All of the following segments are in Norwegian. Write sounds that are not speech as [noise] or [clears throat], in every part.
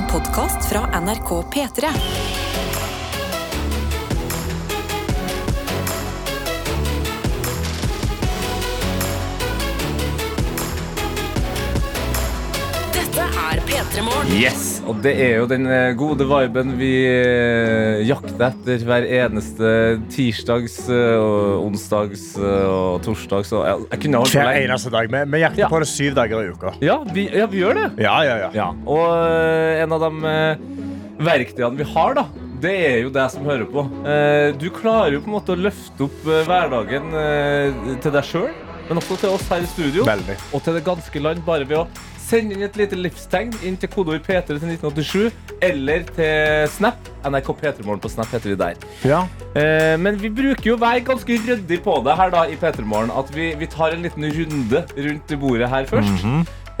En podkast fra NRK P3. Dette er P3 Morgen. Yes, og det er jo den eh, gode viben vi eh, jakter etter hver eneste tirsdags, eh, og onsdags og torsdags. Og jeg, jeg kunne holdt på Hver eneste dag. Vi, vi jakter Ja. på det syv dager i uka. Ja vi, ja, vi gjør det. Ja, ja, ja. Ja, og en av de verktøyene vi har, da, det er jo deg som hører på. Du klarer jo på en måte å løfte opp hverdagen til deg sjøl, men også til oss her i studio. Veldig. Og til det ganske land, bare ved å sende inn et lite livstegn inn til kodeord P3 til 1987, eller til Snap. NRK P3morgen på Snap heter vi der. Ja. Eh, men vi bruker jo å være ganske ryddig på det her da i P3 Morgen. At vi, vi tar en liten runde rundt bordet her først.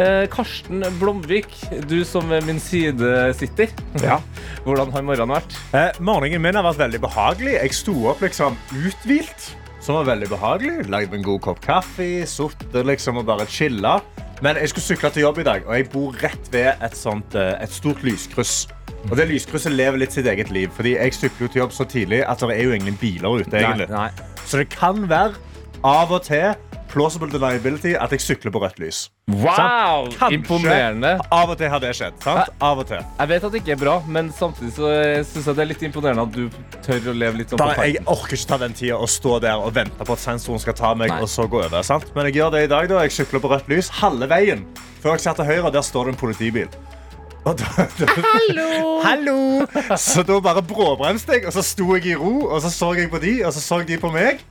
eh, Karsten Blomvik, du som ved min side sitter. Ja. [laughs] Hvordan har morgenen vært? Eh, morgenen min har vært veldig behagelig. Jeg sto opp liksom uthvilt, som var veldig behagelig. Lagde en god kopp kaffe, sittet liksom og bare chilla. Men jeg skulle sykle til jobb i dag, og jeg bor rett ved et, sånt, eh, et stort lyskryss. Og det lyskrysset lever litt sitt eget liv, fordi jeg sykler jo til jobb så tidlig at det er jo ingen biler ute. Nei, nei. Så det kan være av og til plausible deniability at jeg sykler på rødt lys. Wow! Kanskje. Imponerende. Av og til har det skjedd. sant? Av og til. Jeg vet at det ikke er bra, men samtidig så syns jeg det er litt imponerende at du tør å leve litt sånn på jeg orker ikke ta den tida og stå der og vente på at sensoren skal ta meg. Nei. og så gå over, sant? Men jeg gjør det i dag. da. Jeg sykler på rødt lys halve veien. Før jeg ser til høyre, der står det en politibil. Og da, da, Hallo! Så da bare bråbremste jeg, og så sto jeg i ro, og så så jeg på de, og så så de på meg.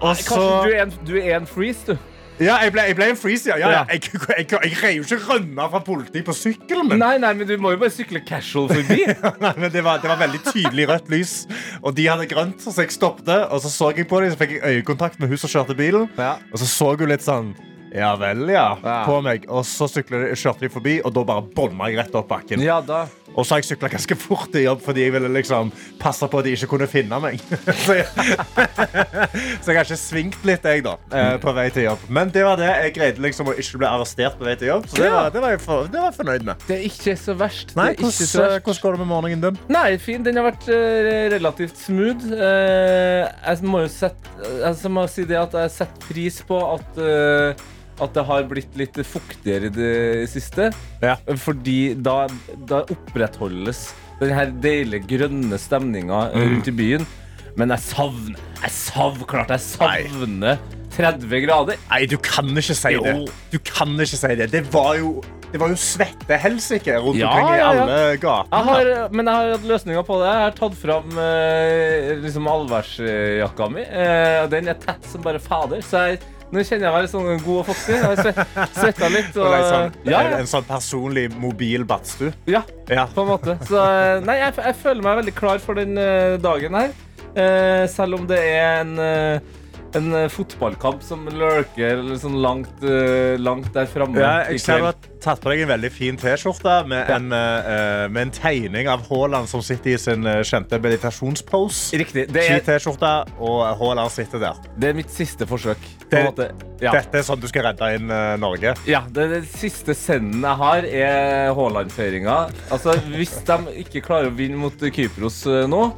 Og så du er en, du er en freeze, du. Ja, jeg ble, jeg ble en freeze, ja. ja, ja. Jeg, jeg, jeg, jeg greier jo ikke rømme fra politiet på sykkelen min. Nei, nei, men du må jo bare sykle casual forbi. [laughs] Nei, men det var, det var veldig tydelig rødt lys, og de hadde grønt, så jeg stoppet. Og så så jeg på dem, så fikk jeg øyekontakt med hun som kjørte bilen. Ja. Og så så hun litt sånn ja vel, ja, Ja. på meg. Og så de, kjørte de forbi, og da bare bånna jeg rett opp bakken. Ja, da. Og så har jeg sykla ganske fort til jobb fordi jeg ville liksom passe på at de ikke kunne finne meg. [laughs] så, jeg, [laughs] så jeg har ikke svingt litt, jeg, da, eh, på vei til jobb. Men det var det. Jeg greide liksom å ikke bli arrestert på vei til jobb, så det var, det var, jeg, for, det var jeg fornøyd med. Det er ikke så verst. Nei, ikke så hvordan, verst. hvordan går det med morgenen din? Nei, fin. Den har vært eh, relativt smooth. Eh, jeg må jo sette, jeg må si det at jeg setter pris på at, eh, at det har blitt litt fuktigere i det siste. Ja. Fordi da, da opprettholdes den her deilige grønne stemninga Mm. rundt i byen. Men jeg savner Jeg savner, klart jeg savner 30 grader. Nei, du kan ikke si Jo. det. Du kan ikke si det. Det var jo, det var jo svette helsike rundt Ja, omkring i ja, ja. alle gatene. Men jeg har hatt løsninger på det. Jeg har tatt fram eh, liksom allværsjakka mi. Eh, den er tett som bare fader. Så jeg, nå kjenner jeg meg litt sånn god og foxy. Jeg har sve- svetta litt. Og, er sånn, ja, en, en sånn personlig mobil badstue. ja, Ja. på en måte. Så eh, nei, jeg, jeg føler meg veldig klar for den eh, dagen her. Eh, selv om det er en en eh, fotballkamp som lurker eller sånn langt, eh, langt der framme. Ja, jeg ser du har tatt på deg en veldig fin T-skjorte med, ja. uh, med en tegning av Haaland som sitter i sin kjente meditasjonspose. Riktig. Det er, T-skjorte, og Haaland sitter der. det er mitt siste forsøk. På Det-. Ja. Dette er sånn du skal redde inn uh, Norge. Ja, det, det siste senden jeg har, er Haaland-feiringa. Altså, hvis de ikke klarer å vinne mot Kypros uh, nå,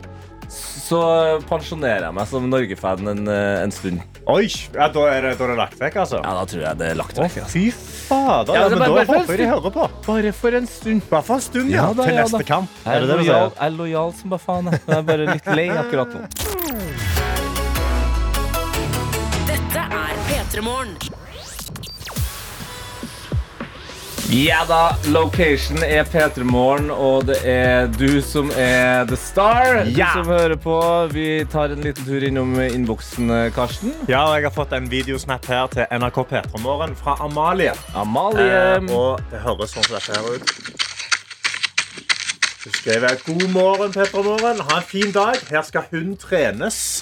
så pensjonerer jeg meg som Norge-fan en, eh, en stund. Oi, ja, da, er det, da er det lagt vekk, altså. Ja, da tror jeg det er lagt vekk. Altså. fy fader. Ja, Ja, det men bare- da håper jeg de hører på. Bare for en stund. Bare for en stund, ja. Ja da, Til ja neste da. kamp. Jeg Er er, lojal, jeg er lojal som bare faen. Jeg er bare litt lei akkurat nå. Dette er P3 Morgen. Ja da, location er P3 Morgen, og det er du som er the star. Ja. Du som hører på. Vi tar en liten tur innom innboksen, Karsten. Ja, og jeg har fått en videosnap her til NRK P3morgen fra Amalie. Amalie. Eh, og det høres sånn som dette her ut. Hun skriver God morgen, P3morgen. Ha en fin dag. Her skal hun trenes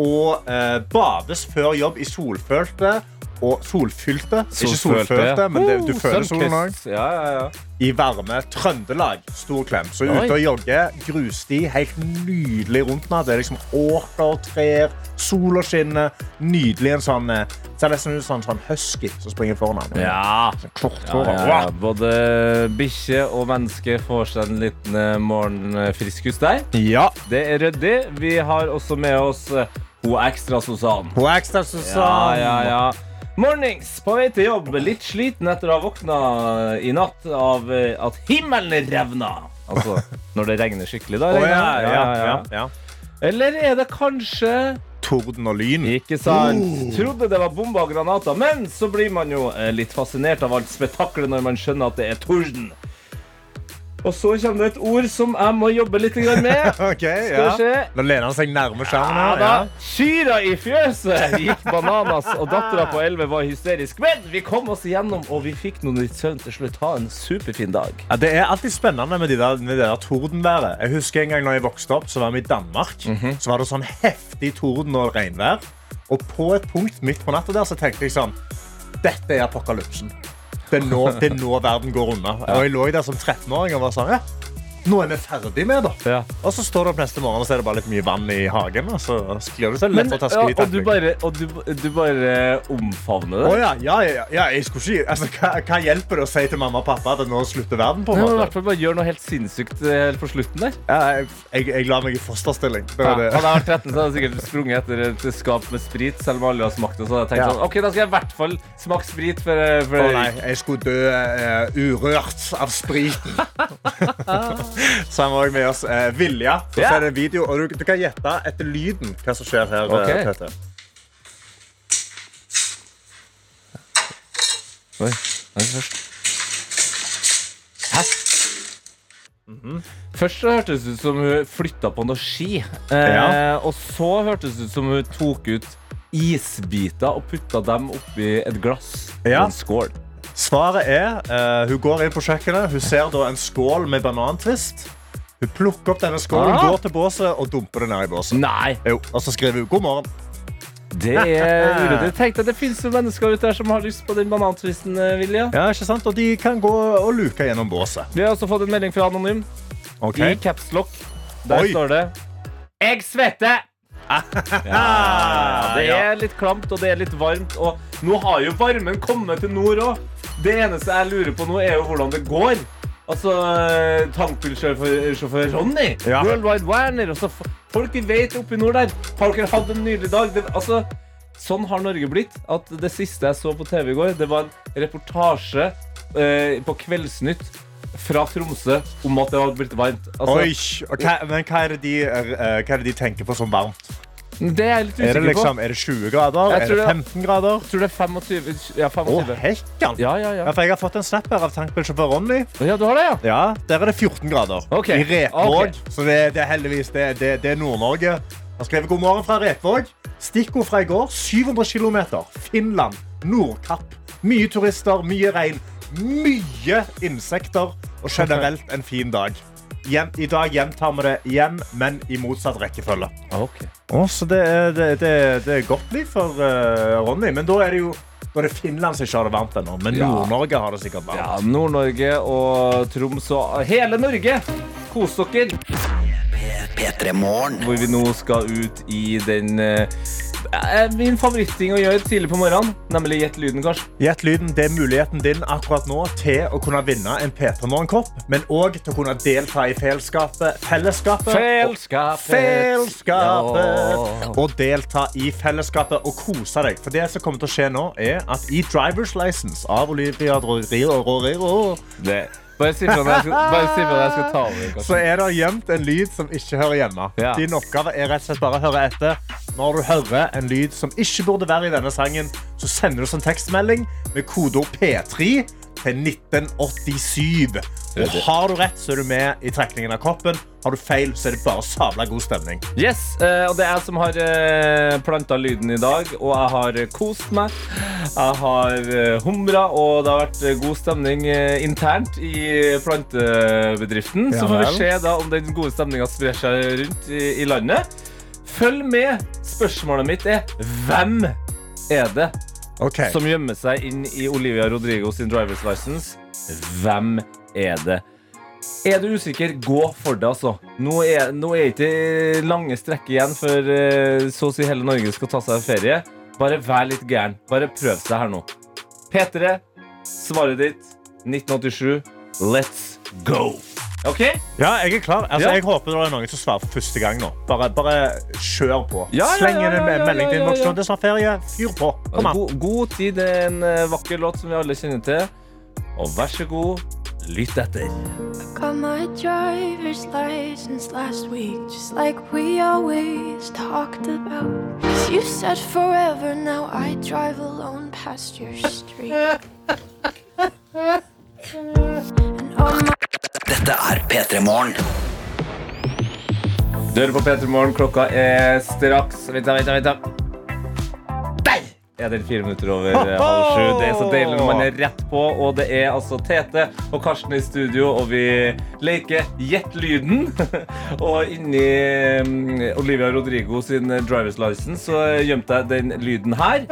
og eh, bades før jobb i solfølte og solfylte. Ikke Solfølte, men det, du Oh, føler solen òg. Ja, ja, ja. I varme Trøndelag. Stor klem. Så ute og jogge. Grussti. Helt nydelig rundt meg. Det er liksom åker, trær, sola skinner. Nydelig en sånn eh, Ser nesten ut som en sånn husky som springer foran ham. Ja. Ja, hår. ja, ja. Både bikkje og menneske får seg en liten eh, morgenfriskus der. Ja. Det er ryddig. Vi har også med oss eh, hun ekstra Susann. Hun ekstra Susann. Ja, ja, ja. Mornings på vei til jobb. Litt sliten etter å ha våkna i natt av eh, at himmelen revna. Altså når det regner skikkelig, da. Regner ja, det. ja, ja, ja. Eller er det kanskje Torden og lyn. Ikke sant? Trodde det var bomber og granater, men så blir man jo eh, litt fascinert av alt spetakkelet når man skjønner at det er torden. Og så kommer det et ord som jeg må jobbe litt med. [laughs] okay, Skal ja. se. Nå lener han seg nærme skjermen. Ja. Kyra i fjøset gikk bananas, og dattera på 11 var hysterisk. Men vi kom oss igjennom, og vi fikk noe nytt søvn til slutt. Ha en superfin dag. Ja, det er alltid spennende med de der, med det der tordenværet. Jeg husker en gang når jeg vokste opp, så var vi i Danmark. Så var det sånn heftig torden og regnvær. Og på et punkt midt på natta der så tenkte jeg sånn Dette er apokalypsen. Det er nå, er verden går unna. Og jeg lå der som 13-åring og var sånn Ja, nå er vi ferdig med da. Ja. Og så står du opp neste morgen og så er det bare litt mye vann i hagen. Og så sklir du Men, lett å ta ja, og du bare, og du, du bare omfavner Å det? ja, ja, ja, ja, jeg skulle ikke altså, hva, hva hjelper det å si til mamma og pappa at nå slutter verden? på en måte? hvert fall bare gjør noe helt sinnssykt eh, helt på slutten der. Ja, jeg, jeg, jeg la meg i fosterstilling. Det Ja. var det. Hadde jeg vært 13, så hadde jeg sikkert sprunget etter et skap med sprit. Selv om alle har smakt det. Så hadde jeg tenkt sånn, ok, da skal jeg i hvert fall smake sprit. For, eh, for Å nei, jeg skulle dø uh, urørt av spriten. [laughs] [laughs] Så har vi med oss eh, Vilja. Så yeah. er det en video, og du, du kan gjette etter lyden hva som skjer her. Okay. eh, Peter. Oi, nei, først. Hæ? Først så hørtes det ut som hun flytta på noe ski. Eh, Ja. Og så hørtes det ut som hun tok ut isbiter og putta dem oppi et glass. Ja. En skål. Svaret er uh, hun går inn på kjøkkenet. Hun ser da en skål med banantvist. Hun plukker opp denne skålen, Ah. går til båset og dumper det ned i båset. Nei, Jo, og så skriver hun 'god morgen'. det er uryddig. Tenk deg, Det finnes jo mennesker ute der som har lyst på den banantvisten, eh, Vilja. Ja, ikke sant? Og de kan gå og luke gjennom båset. Vi har også fått en melding fra Anonym. Ok? I capslock. Der Oi. står det Jeg svetter! Ja, det er litt klamt, og det er litt varmt. Og nå har jo varmen kommet til nord òg. Det eneste jeg lurer på nå, er jo hvordan det går. Altså, eh, tankbilsjåfør Ronny. Ja. Worldwide Werner. Altså, folk vi vet oppe i nord der. Har dere hatt en nydelig dag? Det, altså, sånn har Norge blitt. At det siste jeg så på TV i går, det var en reportasje eh, på Kveldsnytt fra Tromsø om at det hadde blitt varmt. Altså, Oi, hva, men hva er, de, er, eh, hva er det de tenker på som varmt? Det er jeg litt Er det, usikker på. liksom, er det 20 grader? Er det det- 15 grader? Jeg tror det er 25. Ja, Å, 25. hekkan! Ja, ja, ja. Ja, for jeg har fått en snap her av tankbilsjåfør Ronny. ja, du har det, ja? Ja, Der er det 14 grader. Okay. I Repvåg. Okay. Så det, det er heldigvis det, det, det er Nord-Norge. Han skrev god morgen fra Repvåg. Stikkord fra i går. 700 km. Finland. Nordkapp. Mye turister, mye regn. Mye insekter. Og generelt en fin dag. Gjen- I dag gjentar vi det igjen, men i motsatt rekkefølge. Okay. Så det er, det, det, det er godt liv for uh, Ronny. Men da er det jo da er Finland som ikke har det varmt ennå. Men Nord-Norge har det sikkert varmt. Ja, Nord-Norge og Troms og hele Norge. Kos dere. Hvor vi nå skal ut i den eh, eh, Min favoritting å gjøre tidlig på morgenen, nemlig gjett lyden, kanskje. Gjett lyden. Det er muligheten din akkurat nå til å kunne vinne en P3 Morgen-kopp, men òg til å kunne delta i fellesskapet. Fellesskapet. Fellesskapet. Fellesskapet. Og delta i fellesskapet og kose deg. For det som kommer til å skje nå, er at i Drivers License av Olivia Det. Bare si fra når jeg skal, ta over. så er det gjemt en lyd som ikke hører hjemme. Ja. Din oppgave er rett og slett bare å høre etter. Når du hører en lyd som ikke burde være i denne sangen, så sender du oss en tekstmelding med kodeord P3 til 1987. Og har du rett, så er du med i trekningen av koppen. Har du feil, så er det bare sabla god stemning. Yes, eh, og det er jeg som har eh, planta lyden i dag, og jeg har kost meg. Jeg har eh, humra, og det har vært god stemning internt i plantebedriften. Ja Så får vi se da om den gode stemninga sprer seg rundt i, i landet. Følg med. Spørsmålet mitt er hvem er det Ok. som gjemmer seg inn i Olivia Rodrigo sin driver's license. Hvem er det? Er du usikker, gå for det, altså. Nå er, nå er ikke lange strekk igjen før eh, så å si hele Norge skal ta seg ferie. Bare vær litt gæren. Bare prøv seg her nå. P3, svaret ditt 1987. Let's go. OK? Ja, jeg er klar. Altså, Ja. Jeg håper det er noen som svarer for første gang nå. Bare, bare kjør på. Ja, ja, Sleng ja, inn en melding til ja, ja, innboksen. ja. Det er snart ferie. Fyr på. Kom an. God, god tid er en eh, vakker låt som vi alle kjenner til. Og vær så god, lytt etter. My driver's license last week, just like we always talked about. 'Cause you said forever, now I drive alone past your street. [laughs] And all my Dette er P3 Morgen. Du hører på P3 Morgen. Klokka er straks Vent, da, vent, da, da. Der er fire minutter over eh, halv sju. Det er så deilig når man er rett på. Og det er altså Tete og Karsten i studio, og vi leker Gjett lyden. [laughs] og inni mm, Olivia Rodrigo sin eh, driver's license så gjemte jeg den lyden her.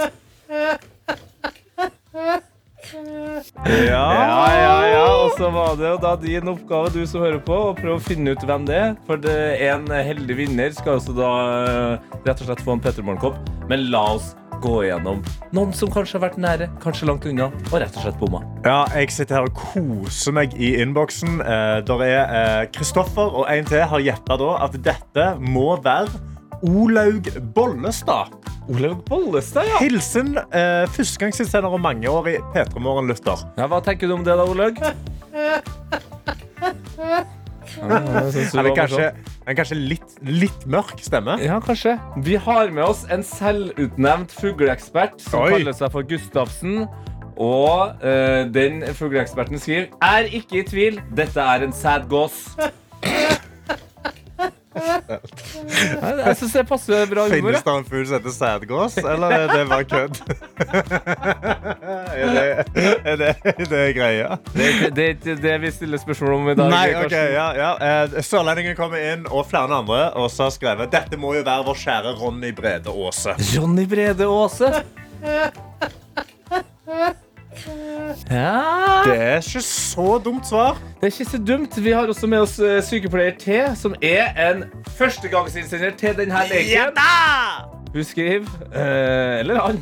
Ja, ja, ja. Og så var det jo da din oppgave, du som hører på, å prøve å finne ut hvem det er. For det er en heldig vinner skal også da eh, rett og slett få en Pettermorgen-kopp. Men la oss gå igjennom noen som kanskje har vært nære, kanskje langt unna, og rett og slett bomma. Ja, jeg sitter her og koser meg i innboksen. Eh, der er Kristoffer og en til har gjetta da at dette må være Olaug Bollestad. Olaug Bollestad, ja. Hilsen eh, førstegangsinnsender og mangeårig P3 Morgen-lytter. ja. Hva tenker du om det, da, Olaug? [laughs] Han er kanskje, han er kanskje litt, litt mørk stemme. Ja, kanskje. Vi har med oss en selvutnevnt fugleekspert som Oi. kaller seg for Gustavsen. Og eh, den fugleeksperten skriver Er ikke i tvil, dette er en sad gås. Nei, [laughs] [laughs] Jeg syns det passer bra humor. Finnes det en fugl som heter sædgås, eller er det bare kødd? [laughs] er, det, er, det, er det greia? Det, er ikke det vi stiller spørsmål om i dag. Nei, ok, ja, ja. Eh, Sørlendingen kommer inn, og flere andre, og så har skrevet Dette må jo være vår kjære Ronny Brede Aase. Ronny Brede Aase. [laughs] Ja Det er ikke så dumt svar. Det er ikke så dumt. Vi har også med oss eh, sykepleier T, som er en førstegangsinnsender til denne leken. Hun skriver, eh, eller han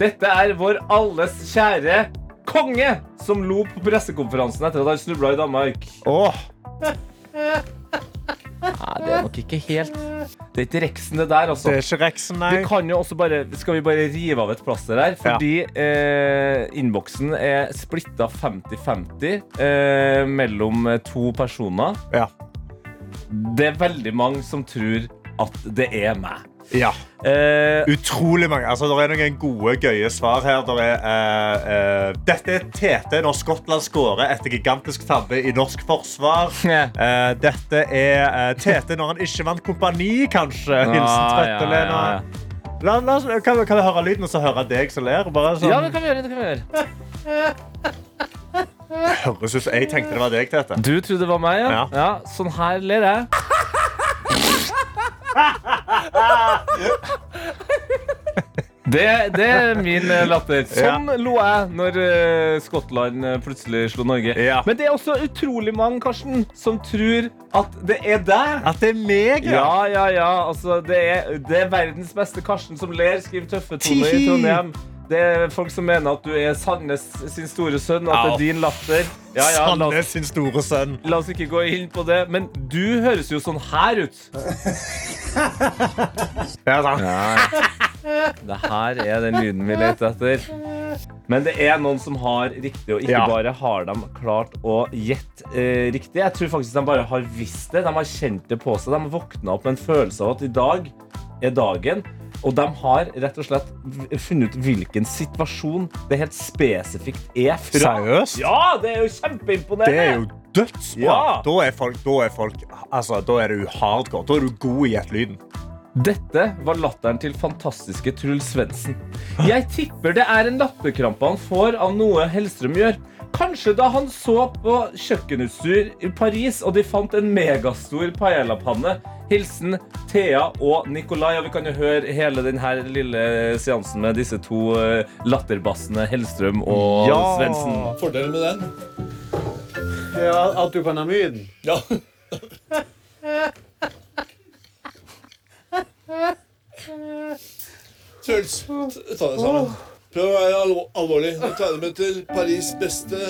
Dette er vår alles kjære konge som lo på pressekonferansen etter at han snubla i Danmark. Åh, [laughs] Nei, det er nok ikke helt Det er ikke Rexen, det der, altså. det er ikke Rexen, nei. Vi kan jo også bare, skal vi bare rive av et plaster her? Fordi eh, innboksen er splitta 50-50 eh, mellom to personer. Ja. Det er veldig mange som tror at det er meg. Ja. Eh, Utrolig mange. Altså, det er noen gode, gøye svar her. Der er, eh, eh, dette er Tete når Skottland skårer etter gigantisk tabbe i norsk forsvar. [laughs] Eh, dette er eh, Tete når han ikke vant kompani, kanskje. Hilsen Ah, ja, ja, ja. Kan, vi- kan vi høre lyden og så høre deg som ler? Bare sånn. ja, det kan vi gjøre. det kan vi gjøre Høres ut som jeg tenkte det var deg, Tete. Du trodde det var meg, ja? Ja. ja sånn her ler jeg. [laughs] Det, det er min eh, latter. Sånn lo jeg når eh, Skottland eh, plutselig slo Norge. Ja. Men det er også utrolig mange Karsten, som tror at det er deg. At det er meg, Ja, ja, ja. Altså, det, er, det er verdens beste Karsten som ler, skriver Tøffe toner i Trondheim. Det er folk som mener at du er Sandnes sin store sønn, at det er din latter. Ja, ja, la, Sandnes sin store sønn. la oss ikke gå inn på det. Men du høres jo sånn her ut. [laughs] Ja, sant. Det her er den lyden vi leter etter. Men det er noen som har riktig, og ikke Ja. bare har de klart å gjette eh, riktig. Jeg tror faktisk de bare har visst det. De har kjent det på seg. De har våkna opp med en følelse av at i dag er dagen. Og de har rett og slett funnet ut hvilken situasjon det helt spesifikt er fra. Seriøst? Ja, det er jo kjempeimponerende! Det er jo dødsbra. Ja. Da er folk, da er folk altså, Da er du hardcore. Da er du god i gjettelyden. Dette var latteren til fantastiske Truls Svendsen. Jeg tipper det er en latterkrampe han får av noe Hellstrøm gjør. kanskje da han så på kjøkkenutstyr i Paris, og de fant en megastor paellapanne. Hilsen Thea og Nikolai. Og vi kan jo høre hele denne lille seansen med disse to eh, latterbassene Hellstrøm og Ja. Svendsen. Fordelen med den Ja, Autopanamiden. Ja. Truls, ta deg sammen. Prøv å være alvorlig. Nå tar jeg meg til Paris' beste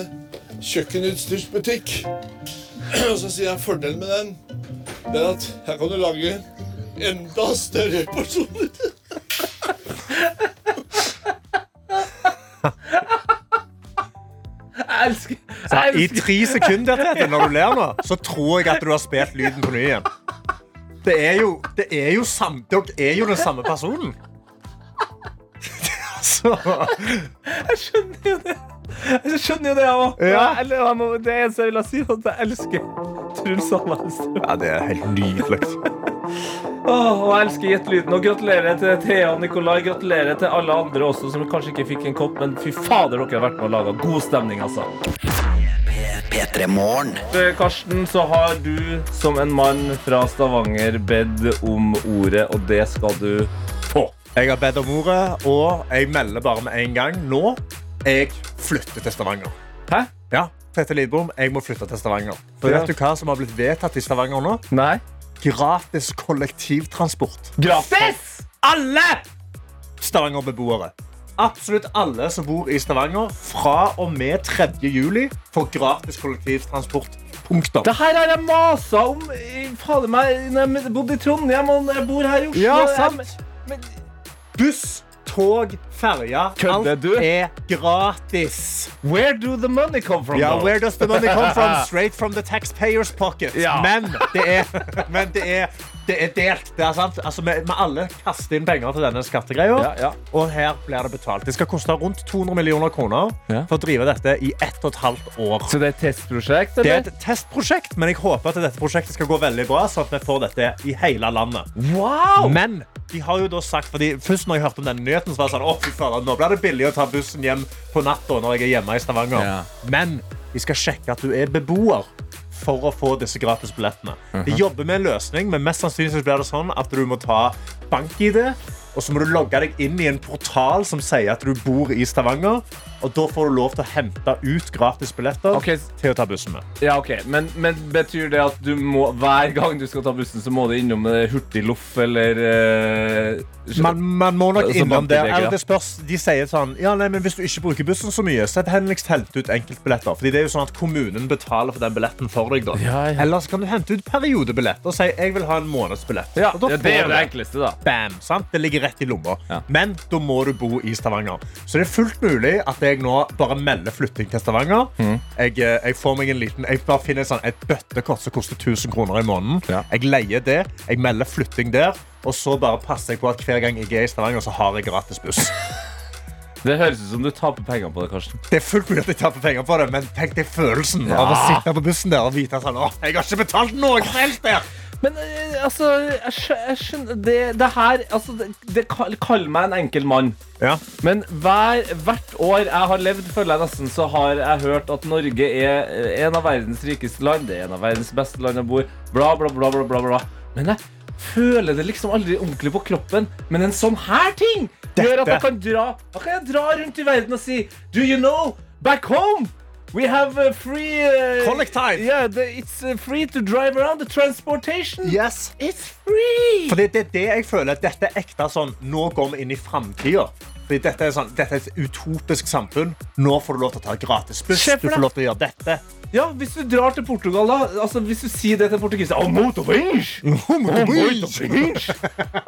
kjøkkenutstyrsbutikk. [clears throat] Og så sier jeg fordelen med den Det er at her kan du lage enda større porsjoner. [laughs] Jeg elsker, jeg I tre sekunder Tete, når du ler nå, så tror jeg at du har spilt lyden på ny igjen. Det er jo, det er jo sam, Dere er jo den samme personen. [laughs] Så Jeg skjønner jo det. Jeg skjønner jo det, jeg òg. Ja. Det eneste jeg vil si, er at jeg elsker Truls Hanna Ja, det er helt nydelig. Åh, og jeg elsker gjettelyden. Og gratulerer til Thea og Nikolai. Gratulerer til alle andre også som kanskje ikke fikk en kopp, men fy fader, dere har vært med og laga god stemning, altså. P3 Morgen. Karsten, så har du som en mann fra Stavanger bedt om ordet, og det skal du få. Jeg har bedt om ordet, og jeg melder bare med en gang. Nå jeg flytter til Stavanger. Hæ? Ja, Tete Lidbom, jeg må flytte til Stavanger. For Ja. vet du hva som har blitt vedtatt i Stavanger nå? Nei. Gratis kollektivtransport. Gratis! alle Stavanger-beboere. Absolutt alle som bor i Stavanger fra og med 3. juli får gratis kollektivtransport. Punktum. Det her har jeg masa om fader meg, når jeg bodde i Trondheim og jeg bor her i Oslo. Ja, Jeg- Men, Buss, tog, ferja. Alt du? er gratis. where do the money come from? Ja, where does the money come from? [laughs] Straight from the taxpayers pocket. Ja. Men det er, men det er, det er delt. Det er sant. Altså, vi, vi alle kaster inn penger til denne skattegreia. Ja, ja. Og her blir det betalt. Det skal koste rundt 200 millioner kroner Ja. for å drive dette i ett og et halvt år. Så det er et testprosjekt, Det er et testprosjekt, men jeg håper at dette prosjektet skal gå veldig bra, sånn at vi får dette i hele landet. Wow! Men de har jo da sagt, fordi først når jeg hørte om denne nyheten, så var det sånn, å fy faen, nå blir det billig å ta bussen hjem på natta når jeg er hjemme i Stavanger. Ja. Men de skal sjekke at du er beboer for å få disse gratis billettene. De jobber med en løsning, men mest sannsynlig blir det sånn at du må ta bank-ID, og så må du logge deg inn i en portal som sier at du bor i Stavanger, og da får du lov til å hente ut gratis billetter okay. til å ta bussen med. Ja, ok. Men, men betyr det at du må, hver gang du skal ta bussen, så må du innom eh, Hurtigloff eller uh, Man, man må nok innom det. Eller det spørs, de sier sånn ja, nei, men Hvis du ikke bruker bussen så mye, så det henligst hente ut enkeltbilletter. Fordi det er jo sånn at Kommunen betaler for den billetten for deg. da Ja, ja. Eller så kan du hente ut periodebillett og si jeg vil ha en månedsbillett. Ja, Og da ja, det er det enkleste, da. Bam, sant? Det ligger rett i lomma. Ja. Men da må du bo i Stavanger. Så det er fullt mulig at jeg nå bare melder flytting til Stavanger. Mm. Jeg, eh, jeg får meg en liten Jeg bare finner sånn, et bøttekort som koster 1000 kroner i måneden. Ja. Jeg leier det, jeg melder flytting der, og så bare passer jeg på at hver gang jeg er i Stavanger, så har jeg gratis buss. [laughs] Det høres ut som du taper penger på det, Karsten. Det er fullt mulig at jeg taper penger på det, men tenk deg følelsen av å sitte på bussen der og vite at sånn, «Åh, jeg har ikke betalt noe som helst der. Men eh, altså, jeg skjø- jeg skjønner Det, det her altså, det, det kall, meg en enkel mann. Ja. Men hver, hvert år jeg har levd, føler jeg nesten, så har jeg hørt at Norge er eh, en av verdens rikeste land. Det er en av verdens beste land å bo i. Bla, bla, bla, bla, bla, bla. Men jeg føler det liksom aldri ordentlig på kroppen. Men en sånn her ting gjør at jeg kan dra Da kan jeg dra rundt i verden og si Do you know, back home We have uh, free uh, Kollektiv. Yeah, the, it's uh, free to drive around. The transportation. Yes. It's free. For det, det er det jeg føler. Dette er ekte sånn Nå går vi inn i framtida. Fordi Dette, er sånn, dette er et utopisk samfunn. Nå får du lov til å ta gratis buss. Du får lov til å gjøre dette. Ja, hvis du drar til Portugal, da Altså, hvis du sier det til portugisere oh, [laughs]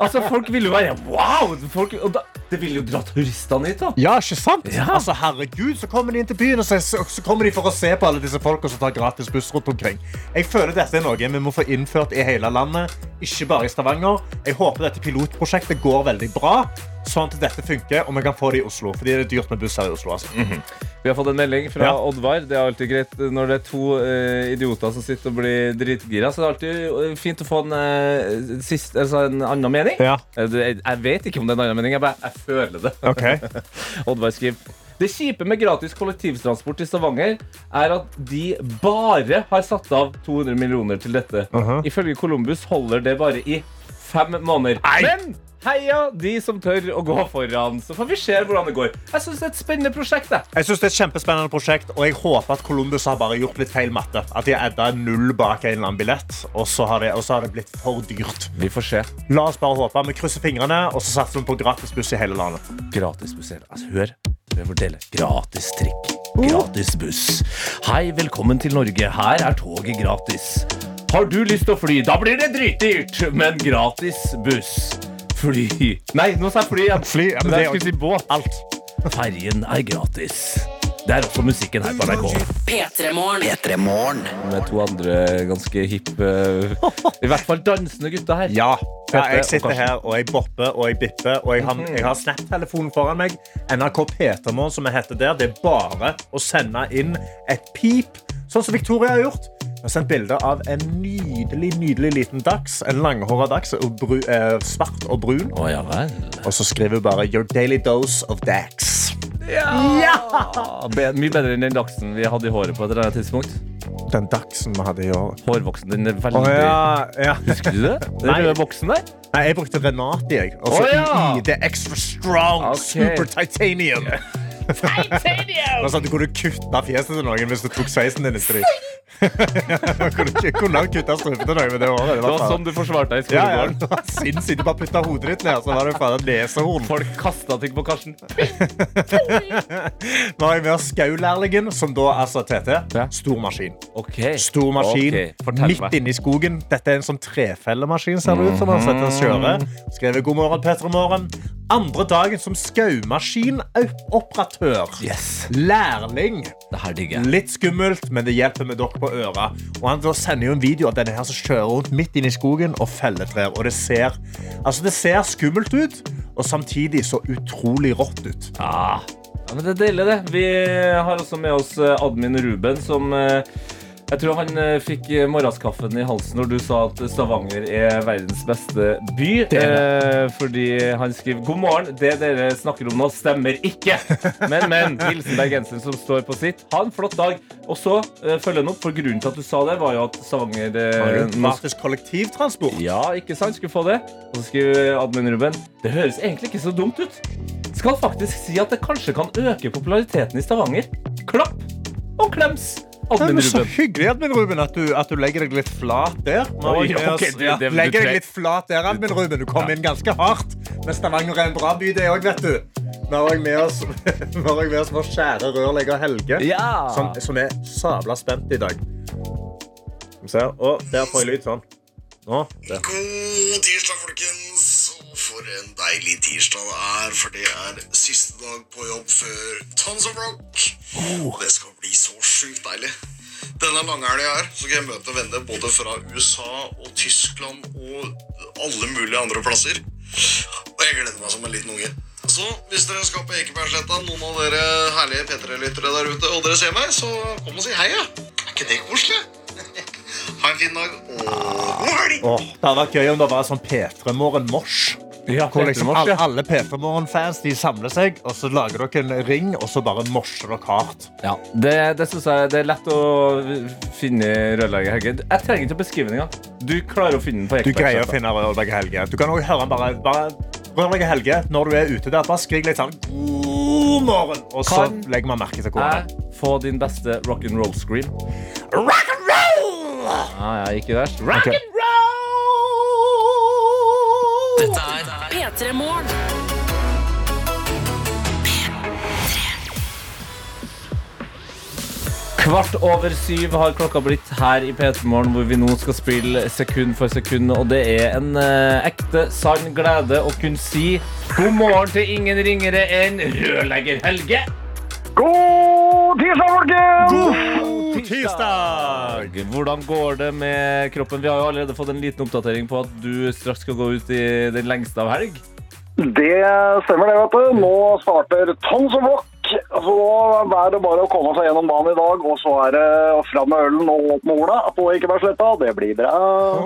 altså, folk vil jo være Wow! Folk, da, det vil jo dra turistene hit, da. Ja, ikke sant? Ja. Altså, herregud, så kommer de inn til byen, og så, så, så kommer de for å se på alle disse folka som tar gratis buss rundt omkring. Jeg føler dette er noe vi må få innført i hele landet, ikke bare i Stavanger. Jeg håper dette pilotprosjektet går veldig bra, sånn at dette funker, og vi kan få det i Oslo. Fordi det er dyrt med buss her i Oslo. Altså. Vi har fått en melding fra Ja. Oddvar. Det er alltid greit når det er to uh, idioter som sitter og blir dritgira. Så det er alltid eh, fint å få en, uh, sist, altså en annen mening. Ja. Jeg, jeg vet ikke om det er en annen mening, jeg, bare, jeg føler det. Okay. [laughs] Oddvar skriver Det kjipe med gratis kollektivtransport i Stavanger er at de bare har satt av 200 millioner til dette. Ifølge Columbus holder det bare i fem måneder. Men heia de som tør å gå foran, så får vi se hvordan det går. Jeg synes det er et spennende prosjekt. jeg. Jeg synes det er et kjempespennende prosjekt, og jeg håper at Columbus har bare gjort litt feil matte. At de har edda null bak en eller annen billett, og så har det, så har det blitt for dyrt. Vi får se. La oss bare håpe. Vi krysser fingrene, og så satser vi på gratisbuss i hele landet. Gratis buss. Altså, hør. Jeg forteller. Gratis trikk. Gratis buss. Hei, velkommen til Norge. Her er toget gratis. Har du lyst til å fly? Da blir det dritdyrt, men gratis buss. Fly Nei, nå sa jeg fly igjen. Fly, ja, men det jeg skulle si båt. Alt. Ferjen er gratis. Det er også musikken her på NRK. P3morgen. Med to andre ganske hippe [laughs] I hvert fall dansende gutter her. Ja. ja jeg sitter her, og jeg bopper og jeg bipper. Og jeg har, jeg har Snap-telefonen foran meg. NRK Petermorgen, som jeg heter der. Det er bare å sende inn et pip, sånn som Victoria har gjort. Jeg har sendt bilder av en nydelig nydelig liten dachs. En langhåra dachs. og bru- eh, Svart og brun. Å ja vel. Og så skriver hun bare 'Your daily dose of dax'. Ja! be- Mye bedre enn den dachsen vi hadde i håret på et eller annet tidspunkt. Den dachsen vi hadde i år. Hårvoksen din er veldig veldig ja, ja. Husker du det? Den røde boksen der? Nei, jeg brukte Renati, jeg. Og så Å, ja. i det extra strong Okay. super titanium. Titanium! Altså, du kunne kutta fjeset til noen hvis du tok sveisen din i strid. [laughs] kunne kunne kutte strupen til noen med det håret. Det var sånn du forsvarte deg i ja, ja, skolegården. det sinnssykt. Du bare putta hodet ditt ned, så var det faen et nesehorn. Folk kasta ting på Karsten. Nå har jeg med oss Skau-lærlingen, som da altså TT. Ja. Stor maskin. Okay. Stor maskin okay. midt inne i skogen. Dette er en sånn trefellemaskin, ser det ut som. Han setter og kjører. Skrevet 'God morgen, Petter i morgen'. Andre dagen som skaumaskinoperatør. Yes. Lærling. Litt skummelt, men det hjelper med dere på øra. Og han sender jo en video av denne her som kjører rundt midt inne i skogen og feller trær. Og det ser, altså det ser skummelt ut, og samtidig så utrolig rått ut. Ah. Ja, men det er deilig, det. Vi har også med oss eh, admin Ruben, som eh, jeg tror han eh, fikk eh, morgenskaffen i halsen når du sa at Stavanger er verdens beste by. Eh, fordi han skriver God morgen, det dere snakker om nå, stemmer ikke. [laughs] Men, men. Hilsen bergenseren som står på sitt. Ha en flott dag. Og så eh, følger han opp, for grunnen til at du sa det, var jo at Stavanger eh, Gratis kollektivtransport. ja, ikke sant? Skulle få det. Og så skriver admin Ruben Det høres egentlig ikke så dumt ut. Skal faktisk si at det kanskje kan øke populariteten i Stavanger. Klapp og klems, admin er så hyggelig Admin Ruben, at du, at du legger deg litt flat der. Nå Oi, okay, det, det- legger deg litt flat der, Admin Ruben. Du kom inn ganske hardt. Men Stavanger er en bra by, det òg, vet du. Nå har jeg med oss, [laughs] med vår kjære rørlegger Helge, Ja. som, som er sabla spent i dag. Skal vi se. Å, der får jeg lyd sånn. Nå. Der. God tirsdag, folkens. For en deilig tirsdag det er, for det er siste dag på jobb før Tons of Rock. Oh. det skal bli så sjukt deilig. Denne langhelga her så skal jeg møte venner både fra USA og Tyskland og alle mulige andre plasser. Og jeg gleder meg som en liten unge. Så hvis dere skal på Ekebergsletta, noen av dere herlige P3-lyttere der ute, og dere ser meg, så kom og si hei, ja. Er ikke det koselig? [laughs] Ha en fin dag, og god helg! Åh, det hadde vært gøy om det var sånn P3 Morgen-morsj. Ja, Hvor liksom alle, alle P3 Morgen-fans de samler seg, og så lager dere en ring, og så bare morser dere hardt. Ja, det, det synes jeg det er lett å finne rørlegger Helge. Jeg trenger ikke å beskrive den engang. Du klarer å finne den på Du greier å finne Rørlegger Helge. Du kan også høre den bare, bare Rørlegger Helge, når du er ute der, bare skrik litt sånn God morgen! Og så Kan legger man merke til hvor den er. Jeg få din beste rock'n'roll scream. Rock and roll! Ja, ja, ikke verst. Rock Okay. and roll! Dette er P3 Morgen. Kvart over syv har klokka blitt her i P3 Morgen, hvor vi nå skal spille sekund for sekund. Og det er en eh, ekte, sann glede å kunne si god morgen til ingen ringere enn rørlegger Helge. God tirsdag! Hvordan går det med kroppen? Vi har jo allerede fått en liten oppdatering på at du straks skal gå ut i den lengste av helg. Det stemmer det, vet du. Nå starter Tons of Rock Så nå er det bare å komme seg gjennom dagen i dag, og så er det fram med ølen og opp med horna på Ekebergsletta. Det blir bra.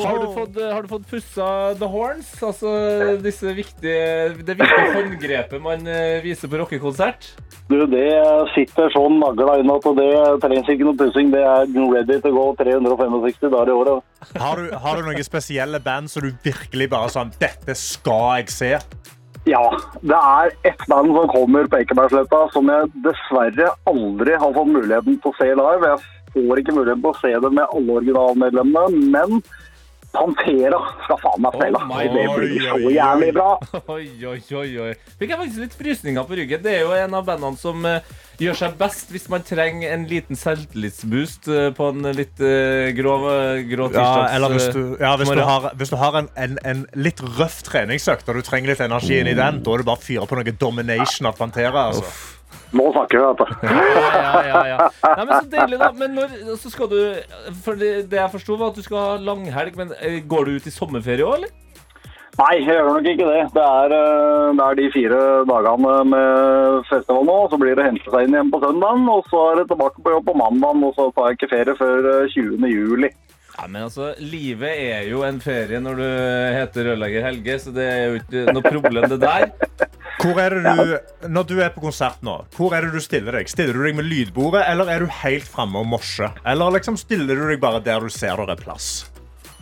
Har du fått, har du fått pussa the horns? Altså disse viktige, det viktige håndgrepet man eh, viser på rockekonsert? Du, det sitter sånn nagla inn at det trengs ikke noe pussing. Det er ready to go 365 dager i året. Har du, har du noen spesielle band som du virkelig bare sånn Dette skal jeg se. Ja, det er ett band som kommer på Ekebergsletta som jeg dessverre aldri har fått muligheten til å se live. Jeg får ikke muligheten til å se det med alle originalmedlemmene, men Pantera skal faen meg spille. Oh det blir så jævlig bra. Oi, oi, oi, oi. Fikk jeg faktisk litt frysninger på ryggen. Det er jo en av bandene som eh, gjør seg best hvis man trenger en liten selvtillitsboost eh, på en litt eh, grov, eh, grå Ja, tirsdags... eller hvis du, ja, hvis du har, hvis du har en, en, en litt røff treningsøkt og du trenger litt energi inn i den, da er det bare å fyre på noe domination av Pantera. Altså. Nå snakker vi, vet du. Ja, ja, ja, ja. Nei, men så deilig, da. Men når så skal du For det, det jeg forsto, var at du skal ha langhelg. Men går du ut i sommerferie òg, eller? Nei, jeg gjør nok ikke det. Det er, eh, det er de fire dagene med festival nå. Så blir det hente seg inn igjen på søndagen, og så er det tilbake på jobb på mandagen. Og så tar jeg ikke ferie før eh, 20. juli. Ja, men altså, Livet er jo en ferie når du heter rørlegger Helge, så det er jo ikke noe problem, det der. Hvor er det du, når du er på konsert nå, hvor er det du stiller deg? Stiller du deg med lydbordet, eller er du helt framme og morser? Eller liksom stiller du deg bare der du ser det er plass?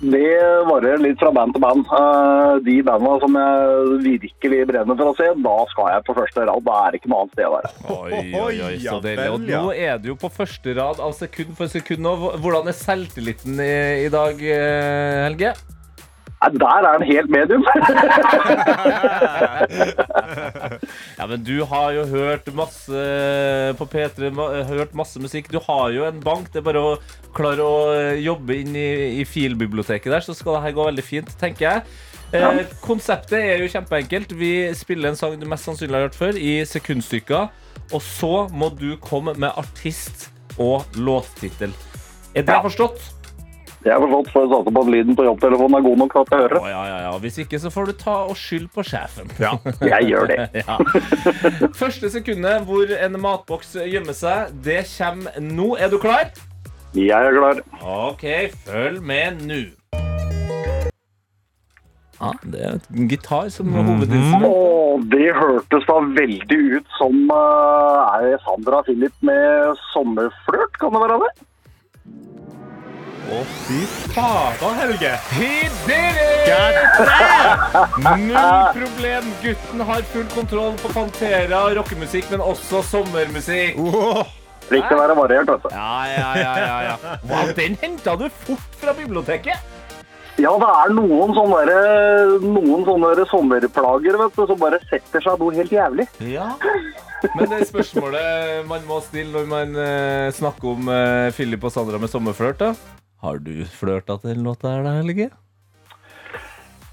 Det varer litt fra band til band. Eh, De bandene som jeg virkelig brenner for å se, da skal jeg på første rad. Da er det ikke noe annet sted å være. Oi, oi, oi, så deilig. Og nå er du jo på første rad av sekund for sekund nå. Hvordan er selvtilliten i, dag, eh, Helge? Nei, Der er han helt medium. [laughs] Ja, men du har jo hørt masse på P3, hørt masse musikk. Du har jo en bank. Det er bare å klare å jobbe inn i, i filbiblioteket der, så skal det her gå veldig fint, tenker jeg. Eh, konseptet er jo kjempeenkelt. Vi spiller en sang du mest sannsynlig har hørt før, i sekundstykker. Og så må du komme med artist og låttittel. Er det forstått? Jeg har forstått, for å satse på at lyden på jobbtelefonen er god nok til at jeg hører Å, ja, ja, ja. Hvis ikke, så får du ta og skylde på sjefen. Ja. [laughs] Jeg gjør det. [laughs] Ja. Første sekundet hvor en matboks gjemmer seg, det kommer nå. Er du klar? Jeg er klar. OK, følg med nå. Ja, det er en gitar som er hovedinstrument. Å, det hørtes da veldig ut som uh, Er det Sandra Philip med sommerflørt? Kan det være det? Å, fy fader, Helge. He did it! Null problem. Gutten har full kontroll på Pantera, rockemusikk, men også sommermusikk. Oh. Riktig å være variert, altså. Ja, ja, ja, ja, ja. Wow, den henta du fort fra biblioteket. Ja, det er noen sånne, der, noen sånne sommerplager vet du, som bare setter seg noe helt jævlig. Ja. Men det spørsmålet man må stille når man eh, snakker om eh, Philip og Sandra med sommerflørt, da. Har du flørta til den låta her, da, Helge?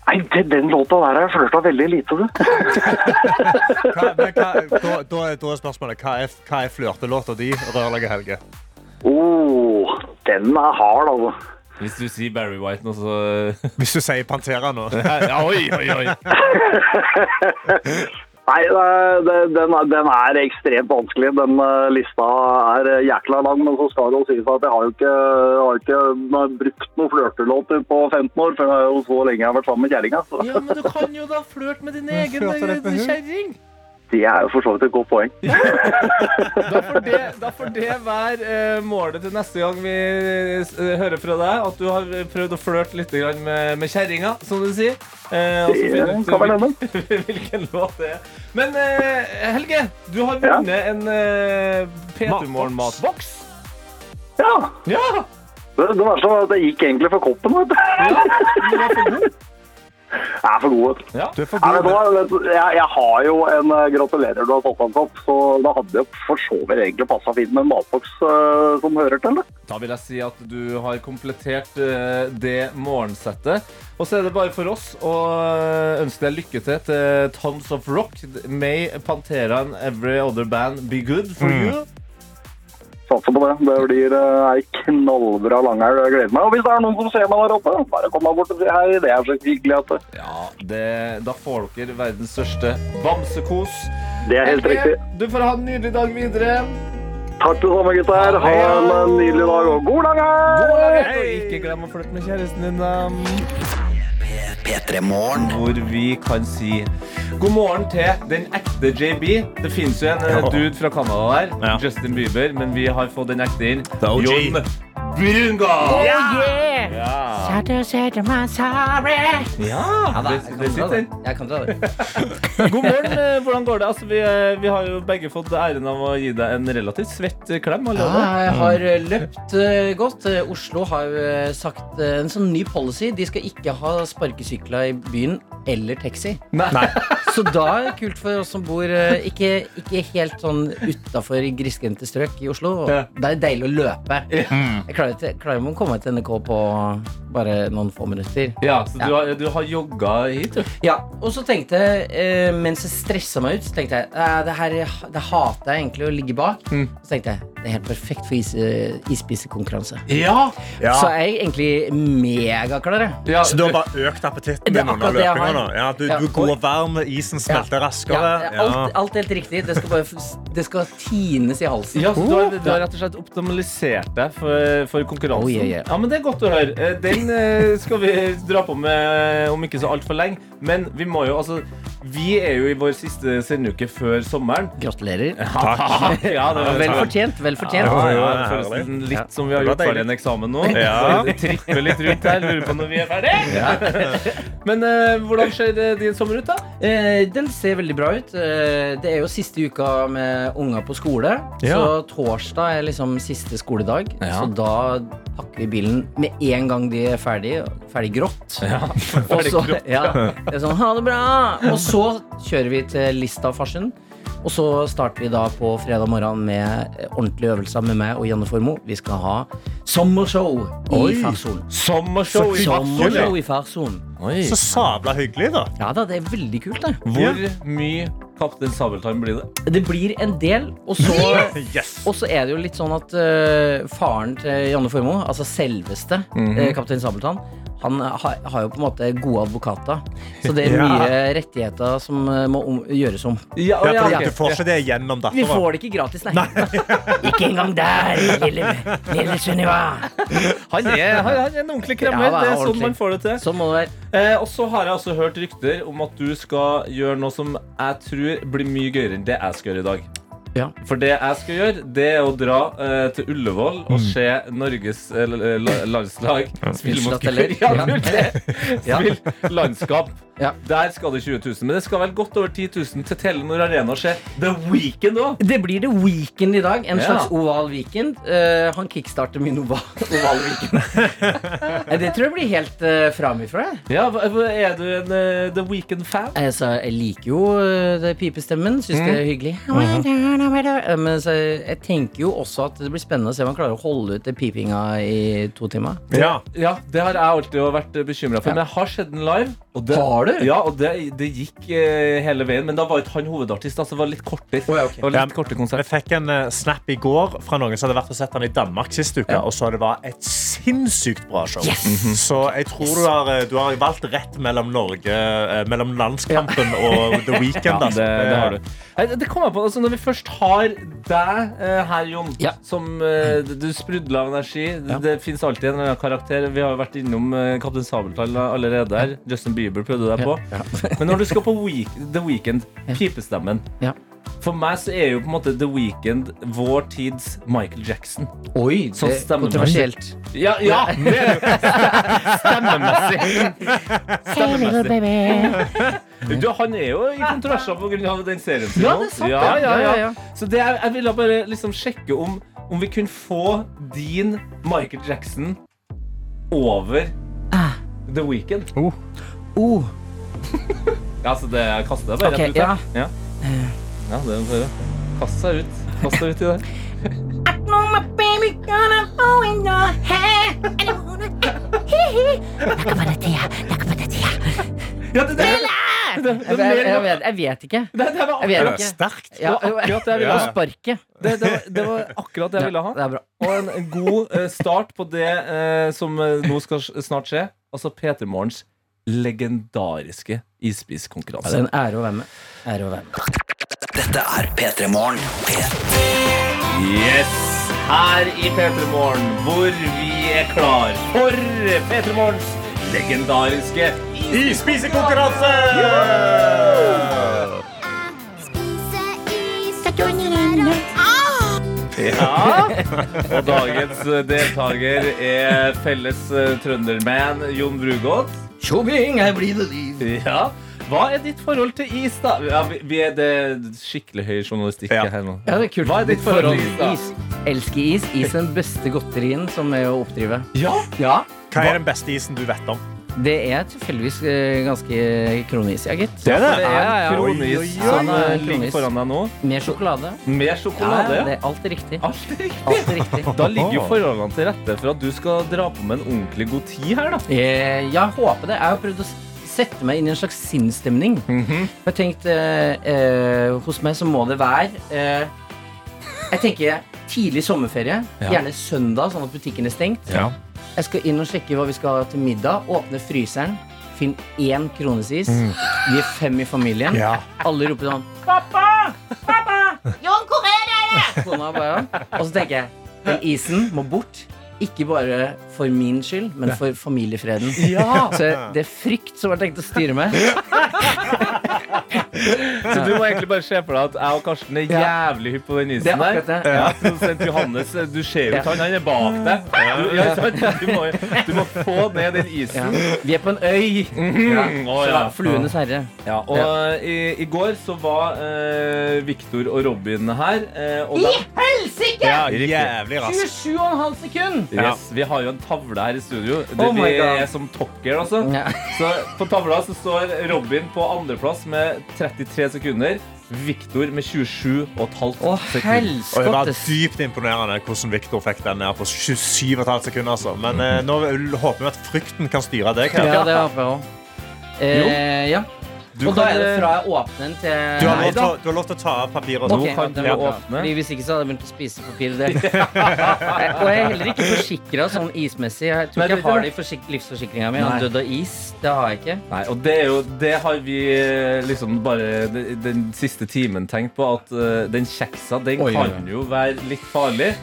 Nei, til den låta der har jeg flørta veldig lite, du. Hva, men hva, da, da, er- da er spørsmålet hva er, hva er flørtelåta di, rørlegger Helge? Oh, den er hard, altså. Hvis du sier Barry White nå, så Hvis du sier Pantera nå. [laughs] ja, Oi, oi, oi. [laughs] Nei, den, er- den er ekstremt vanskelig. Den eh, lista er eh, jækla lang, men så skal det jo sies at jeg har jo ikke, har ikke brukt noen flørtelåter på 15 år, for det er jo så lenge jeg har vært sammen med kjerringa. Ja, men du kan jo da flørte med din [laughs] egen eh, kjerring. Det er jo for så vidt et godt poeng. [laughs] Da får det, da får det være eh, målet til neste gang vi eh, hører fra deg. At du har prøvd å flørte litt grann med, med kjerringa, som du sier. Eh, og så Det kan vel hende. hvilken låt det er. Men eh, Helge, du har vunnet en eh, P2 Morgen-matboks. Ja, Ja! det, det verste var at det gikk egentlig for koppen, vet du. ja, du var for god. Jeg er for god, vet. Ja. Du er for god. vet du, jeg, jeg har jo en eh, gratulerer du har fått den opp, så da hadde det for så vidt egentlig passa fint med en matboks uh, som hører til. det. Da vil jeg si at du har komplettert uh, det morgensettet. Og så er det bare for oss å ønske deg lykke til til Tons of Rock. May Pantera and every other band be good for you. Satser på det. Det blir eh, ei knallbra langhelg. Jeg gleder meg. Og hvis det er noen som ser meg der oppe, bare kom deg bort og si hei. Det er så hyggelig at det Ja, det, Da får dere verdens største bamsekos. Det er helt riktig. Du får ha en nydelig dag videre. Takk det samme, gutter. Ha en nydelig dag og god dag her! Og ikke glem å flørte med kjæresten din, da. P3 Morgen. Hvor vi kan si god morgen til den ekte JB. Det fins jo en eh, Ja. dude fra Canada der, Ja. Justin Bieber, men vi har fått den ekte inn. Jon Brunga! yeah! Ja. Saturday, my sorry. ja. Det, det sitter. Jeg kan dra det. [laughs] God morgen. eh, Hvordan går det? Altså, vi, eh, vi har jo begge fått æren av å gi deg en relativt svett eh, klem. Ja, jeg har løpt godt. Oslo har sagt en sånn ny policy. De skal ikke ha sparkesykler i byen eller taxi. Nei. [laughs] Så da er det kult for oss som bor ikke, ikke helt sånn utafor grisgrendte strøk i Oslo. Ja. Da er deilig å løpe. Jeg klarer, ikke- jeg klarer ikke å komme meg til NRK på bare noen få minutter. Ja, så du har, du har jogga hit, du. Ja, og så tenkte jeg, eh, mens jeg stressa meg ut, så tenkte jeg eh, det her det hater jeg egentlig å ligge bak. Mm. Så tenkte jeg det er helt perfekt for is, eh, isspisekonkurranse. Ja. Ja. Så jeg er egentlig megaklar. ja Så du har bare økt appetitten din under løpinga nå? Ja, du, Ja. du går varm, isen smelter Ja, raskere. alt, alt helt riktig. Det skal, bare, det skal tines i halsen. Ja, så du har, du har rett og slett optimalisert deg for, for konkurransen. Oh, yeah, yeah. Ja, men Det er godt å høre. Eh, Den eh, skal vi dra på med om ikke så altfor lenge. Men vi må jo, altså Vi er jo i vår siste sendeuke før sommeren. Gratulerer. [laughs] Takk. [laughs] Ja, det var Vel fortjent. Vel fortjent. Ja, ja, det føles litt som vi har gjort ferdig en eksamen nå. [laughs] Ja. Tripper litt rundt her. Lurer på når vi er ferdig. Men uh, hvordan ser eh, din sommer ut, da? Uh, den ser veldig bra ut. Uh, det er jo siste uka med unger på skole. Ja. Så torsdag er liksom siste skoledag. Ja. Så da pakker vi bilen med en gang de ferdig, ferdig grått. Ja, [laughs] Og så, [laughs] ja, det er sånn, ha det bra! Og så kjører vi til Lista-farsen Og så starter vi da på fredag morgen Med ordentlige øvelser med meg og Janne Formo Vi skal ha sommershow i Oi. farsonen Sommershow i Sommershow i farsonen Så sabla hyggelig, da. Ja da, det er veldig kult det. Hvor mye Kaptein Sabeltann blir det? Det blir en del Og så, [laughs] Yes. og så er det jo litt sånn at uh, Faren til Janne Formo Altså selveste eh, Kaptein Sabeltann han har, har jo på en måte gode advokater Så det er [laughs] Ja. mye rettigheter som eh, må om, gjøres om Ja, Ja, for ok. Du får ikke det gjennom Vi får det ikke gratis, nei. [laughs] ikke engang der, lille, lille Sunniva. Han er, han er en ordentlig kremmer. Ja, er det er sånn man får det til. Sånn må det være. Eh, og så har jeg også hørt rykter om at du skal gjøre noe som jeg tror blir mye gøyere enn det jeg skal gjøre i dag. Ja. For det jeg skal gjøre, det er å dra uh, til Ullevål og se Norges uh, la- la- landslag spille mot. [laughs] Ja, Ja. Spill landskap. Ja. Der skal det 20 000. Men det skal vel godt over 10 000 til Telenor Arena og se The Weekend òg. Det blir The Weekend i dag. En slags oval weekend. Uh, han kickstarter min oval, [laughs] oval weekend. [laughs] Det tror jeg blir helt uh, framifra. Ja, er du en The Weekend-fan? Altså, jeg liker jo det pipestemmen. Syns det er hyggelig. Eh, Men så, jeg tenker jo også at det blir spennende å se om han klarer å holde ut det pipinga i to timer. Ja. Ja, det har jeg alltid vært bekymra for. Ja. Men jeg har sett den live. Og det, Har du? Ja, og det, det gikk eh, hele veien. Men da var ikke han hovedartist. Altså, det var litt kortere. Oh, ja, okay. Det var litt kortere konsert. Jeg fikk en eh, snap i går fra noen som hadde vært og sett han i Danmark sist uke. Og så det var et sinnssykt bra show. Så jeg tror du, har, eh, du har valgt rett mellom Norge eh, Mellom landskampen og The Weekend. [laughs] Ja, altså. det, det har du. Det kom jeg på, altså Når vi først har deg eh, her, Jon, Ja. som eh, du sprudler av energi Det, det fins alltid en karakter. Vi har jo vært innom Kaptein Sabeltann allerede her. Justin Bieber prøvde deg på. [laughs] Men når du skal på week, The Weekend, pipestemmen Ja. For meg så er jo på en måte The Weekend vår tids Michael Jackson. Oi, Sånn det er kontroversielt. Ja, ja det er jo. Stemmemessig. [laughs] Stemmemessig. Du, han er jo i kontroverser pga. den serien sin. Ja, det er sant, Ja, ja. ja, Ja, ja. ja, ja. Så det er, jeg ville bare liksom sjekke om, om vi kunne få din Michael Jackson over The Weekend. Oh, [laughs] Ja, så det jeg kaster det bare okay, rett ut. her. ja. Ja. ja, det må du gjøre. Kast deg ut. Kast deg ut i det. [laughs] Ja, det, det, [laughs] det, det, jeg, vet, jeg vet ikke. det, det var Jeg vet Det var ikke. sterkt. Det var akkurat det jeg ville ha. sparke. Det, det, var, det var akkurat det jeg ville ha. Det er bra. Og en, god eh, start på det eh, som eh, nå skal snart skje. Altså P3 Morgens legendariske Ja, det er en ære å være med. Ære å være med. Dette er P3 Morgen. Yes! Her i P3 Morgen, hvor vi er klar for P3 Morgens legendariske Isspisekonkurranse! Ja. Og dagens deltaker er felles eh, trønderman Jon Brugodt. Tjobing, her blir det liv. Ja. Hva er ditt forhold til is, da? Ja, vi, vi er det skikkelig høy journalistikk Ja. her nå. Ja, det er kult. Hva er ditt forhold til is. Is. Elsker is. Is er den beste godterien som er å oppdrive. Ja. Ja, Hva er den beste isen du vet om? Det er tilfeldigvis eh, ganske kronis, ja, gitt. Det er det? Det er Ja, ja, ja. kronis som eh, ligger foran deg nå. Med sjokolade. Med sjokolade. Ja, Ja, det alt er riktig. Alt er riktig. Alt er riktig. Da ligger jo forholdene til rette for at du skal dra på med en ordentlig god tid her, da. Eh, Jeg håper det. Jeg har prøvd å sette meg inn i en slags sinnsstemning. Mhm. Jeg tenkte eh, eh, Hos meg så må det være eh, Jeg tenker tidlig sommerferie. Gjerne søndag, sånn at butikken er stengt. Ja. Jeg skal inn og sjekke hva vi skal ha til middag. Åpne fryseren. Finn én kronesis. Vi er fem i familien. Ja. Alle roper sånn Pappa! Pappa! Jon, hvor er dere? Kona bare Og så tenker jeg den isen må bort. Ikke bare for min skyld, men for familiefreden. Så det er frykt som har tenkt å styre med. [laughs] [laughs] Så du må egentlig bare se for deg at jeg og Karsten er jævlig hypp på den isen der. Ja, Produsent Johannes, du ser jo ikke han, han er bak deg. Du, ja, sant? du, må, du må få ned den Ja. isen. Vi er på en øy. Å, ja. Fluenes herre. Ja, og i, i går så var uh, Victor og Robin her. Uh, og da, Helsike! Ja, jævlig raskt. 27,5 sekund! yes, vi har jo en tavle her i studio. Det, Oh vi er som tokker, altså. Ja. Så på tavla så står Robin på andreplass med 33 sekunder. Victor med 27,5 sekunder. Og det var dypt imponerende hvordan Victor fikk den ned på 27,5 sekunder. Altså. Men eh, nå håper vi at frykten kan styre deg. her. Ja, det håper jeg òg. Eh, ja. Du Og da er det eh, fra jeg åpner den til Du har, lov til, du har lov til å ta av papiret. Nå Okay, kan du åpne. Fordi Hvis ikke så hadde jeg begynt å spise papir. Det. [laughs] og jeg er heller ikke forsikra sånn ismessig. Jeg tror ikke jeg har det i forsik livsforsikringa mi. Død av is. Det har jeg ikke. Nei, og det, er jo, det har vi eh, liksom bare de- den siste timen tenkt på, at uh, den kjeksa den oi. kan jo være litt farlig.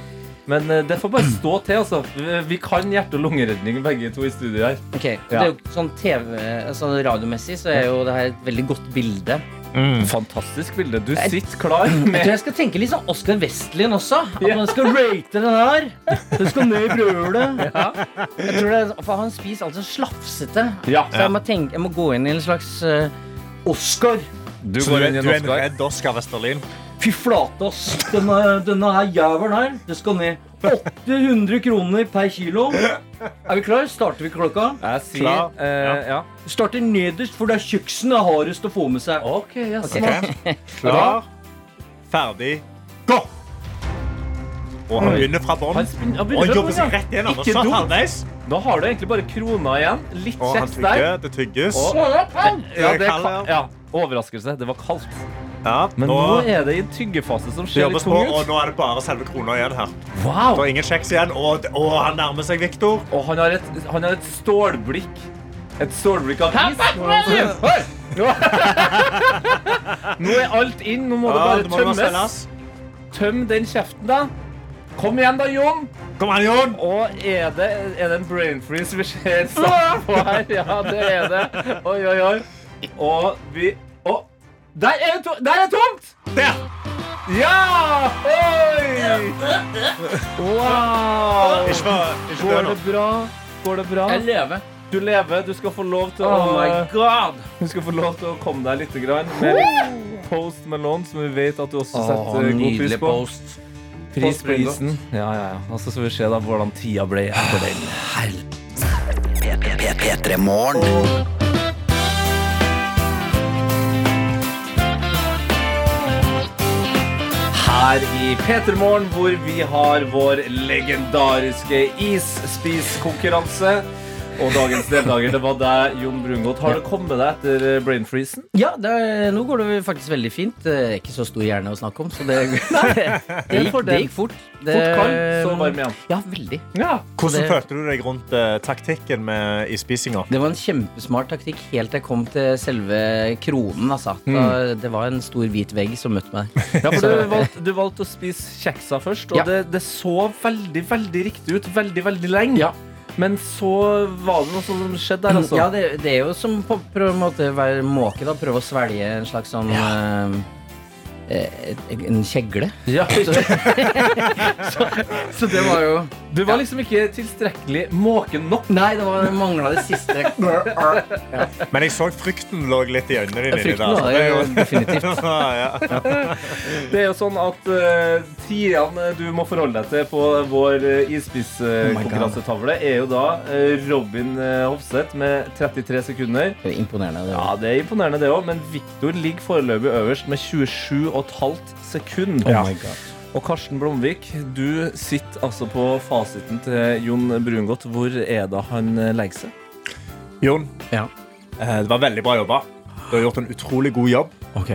Men eh, det får bare stå til, altså. Vi- kan hjerte- og lungeredning begge to i studio her. Ok, Det er jo sånn TV, altså Radiomessig så er jo det her et veldig godt bilde. Fantastisk bilde. Du Jeg- sitter klar Jeg tror jeg skal tenke litt sånn Oscar Westlin også. At man skal rate den her. Den skal ned i brølet. [laughs] Jeg tror det, For han spiser alltid så slafsete. Ja. Så jeg må, tenke, jeg må gå inn i en slags uh, Oscar. Du du, går er- inn i du en er en redd Oscar Westerlin? Fy flate, ass. Denne, denne her jævelen her, det skal ned 800 kroner per kilo. Er vi klar? Starter vi klokka? Jeg sier Klar. eh, ja. Starter nederst, for det er kjøkkenet det er hardest å få med seg. OK, ja, smart. Klar, ferdig, gå! Og han begynner fra bånn. Han spin- han Og begynner han fra jobber bånn, seg ja. rett igjen. Og Ikke dumt. halvveis. Da har du egentlig bare krona igjen. Litt Og han kjeks der. tygger. Det tygges. Og- Ja, det er ka- ja. Overraskelse. Det var kaldt. Ja, Men nå er det i en tyggefase som ser litt på, og nå er det bare selve krona igjen her. Det er ingen kjeks igjen, og, og han nærmer seg Victor. Og han har et, han har et stålblikk. Et stålblikk av is. [laughs] Nå er alt inn. Nå må Ja, det bare bare tømmes. Tøm den kjeften, da. Kom igjen, da, Jon. Kom an, Jon! Og er det, er det en brain freeze vi ser på her? Ja, det er det. Oi, oi, oi. Og vi der er det, to der er det tomt! Der! Ja! Oi! Wow! Ikke, for- ikke Går det bra? Går det bra? Jeg lever. Du lever. Du skal få lov til Oh my å god. Du skal få lov til å komme deg litt grann med Post Malone, som vi vet at du også setter god pris på. post. Pris på isen. Ja, ja, ja. Og så skal vi se da hvordan tida ble etter den. P3 Morgen. Her i P3 Morgen, hvor vi har vår legendariske isspiskonkurranse. Og dagens deltaker, det var deg, Jon Brungot. Har det kommet deg etter eh, brain freezen? Ja, det er, nå går det faktisk veldig fint. Det er ikke så stor hjerne å snakke om, så det, [laughs] [laughs] det, gikk, det gikk fort. Det, Fort kald, så varm igjen. Ja, veldig. Hvordan Det- følte du deg rundt uh, taktikken med ispisinga? Det var en kjempesmart taktikk helt til jeg kom til selve kronen. Altså. Da, det var en stor hvit vegg som møtte meg. [laughs] Ja, for du valgte, du valgte å spise kjeksa først, og Ja. det, det så veldig, veldig riktig ut veldig, veldig lenge. Ja. Men så var det noe som skjedde der, altså. Ja, det, det er jo som på, på en måte å være måke, da. Prøve å svelge en slags sånn ja. eh, En kjegle. Ja. [laughs] Så, så det var jo Du var liksom ikke tilstrekkelig måken nok. Nei, det var mangla det siste. [laughs] Men jeg så frykten lå litt i øynene dine. Frykten var det jo jo- definitivt. [laughs] ja. Det er jo sånn at uh, tidene du må forholde deg til på vår isspisskonkurransetavle, er jo da eh, Robin Hofseth med 33 sekunder. Det er imponerende. Det Ja, det er imponerende, det òg, men Viktor ligger foreløpig øverst med 27,5 sekunder. Oh my God. Og Karsten Blomvik, du sitter altså på fasiten til Jon Brungot. Hvor er det han eh, legger seg? Jon, Ja. eh, det var veldig bra jobba. Du har gjort en utrolig god jobb. Ok.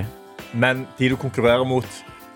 Men de du konkurrerer mot,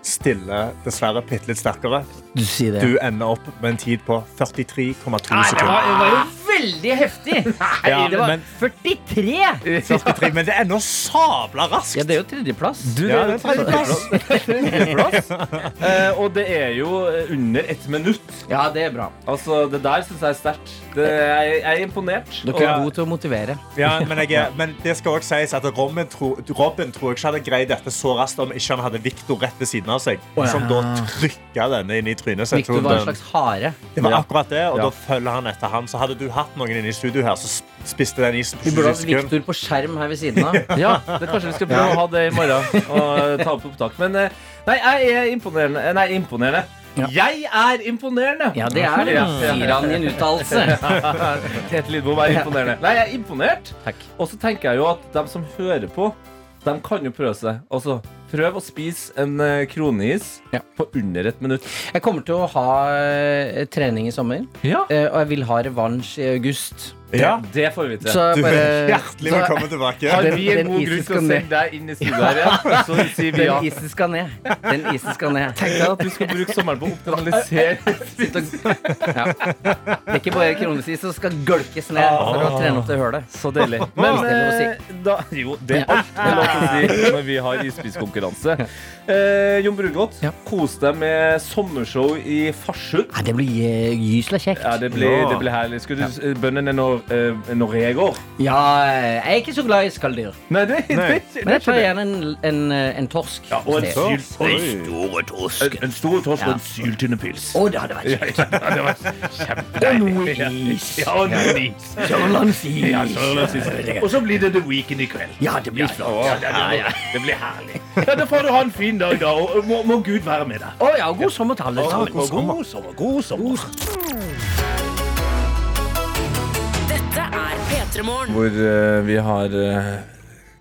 stiller dessverre bitte litt sterkere. Du sier det. Du ender opp med en tid på 43,2 sekunder. Nei, det var, det var jo veldig heftig! [laughs] Ja, det var men- 43! 43, men det er nå sabla raskt. Ja, det er jo tredjeplass. Du, Ja, det er er tredjeplass. tredjeplass. uh, [laughs] og det er jo under ett minutt. Ja, det er bra. Altså, Det der syns jeg er sterkt. Jeg, jeg er imponert. Dere er gode til å motivere. Ja, men, jeg, [laughs] men det skal også sies at Robin, tro, Robin tror jeg ikke hadde greid dette så raskt om ikke han hadde Victor rett ved siden av seg. oh, ja. Som da trykka denne inn i trynet. Så Victor var en slags hare. Det var akkurat det, og Ja. da følger han etter han. Så hadde du hatt noen inne i studio her, så spiste den isen på Vi burde 20 hatt sekunder. Victor på skjerm her ved siden av. [laughs] Ja, det kanskje vi skal prøve å ha det i morgen. Og [laughs] ta opp opptak. Men eh, nei, jeg er imponerende. Eh, Nei, imponerende. Ja. Jeg er imponerende! Ja, det er det. Sier han i en uttalelse. [laughs] Tete Lidbom er imponerende. Nei, jeg er imponert. Takk. Og så tenker jeg jo at de som hører på, de kan jo prøve seg. Altså, prøv å spise en eh, kroneis Ja. på under et minutt. Jeg kommer til å ha eh, trening i sommer, Ja. eh, og jeg vil ha revansj i august. Ja, Det får vi til. Så du bare er hjertelig så- velkommen tilbake. Har vi en god grunn til å sende deg inn i studioet? Ja. [laughs] så sier vi ja. Den isen skal ned. Den isen skal ned. Tenk deg at du skal bruke sommeren på å optimalisere [laughs] Ja. Det er ikke bare kronesis som skal gølkes ned for å trene opp det hølet. Så deilig. [laughs] Men er si. eh, da, jo, det er alt det er lov å si når vi har isbiskonkurranse. Eh, Jon Brungot, Ja. kos deg med sommershow i Farsund. Ja, det blir uh, gysla kjekt. Ja, det blir, det blir herlig. Skal du ja. Bøndene når, jeg går. Ja, jeg er ikke så glad i skalldyr. Nei, det, det, Nei. det, Men jeg tar gjerne en, en, eh, en torsk. Ja, og en Å, sylt. Oi. En, en stor torsk og en syltynnepils. det hadde vært kjekt. Ja, det var kjempedeilig. Og noe is. Ja, og noe is. Sørlandsis. Ja, sørlandsis. Og så blir det The Weekend i kveld. Ja, det blir flott. Ja, det, det, det blir herlig. Ja, Da får du ha en fin dag, da. Og må, må Gud være med deg. Å ja, god sommer til alle sammen. God sommer. God sommer. Dette er P3 Morgen. Hvor eh, vi har eh,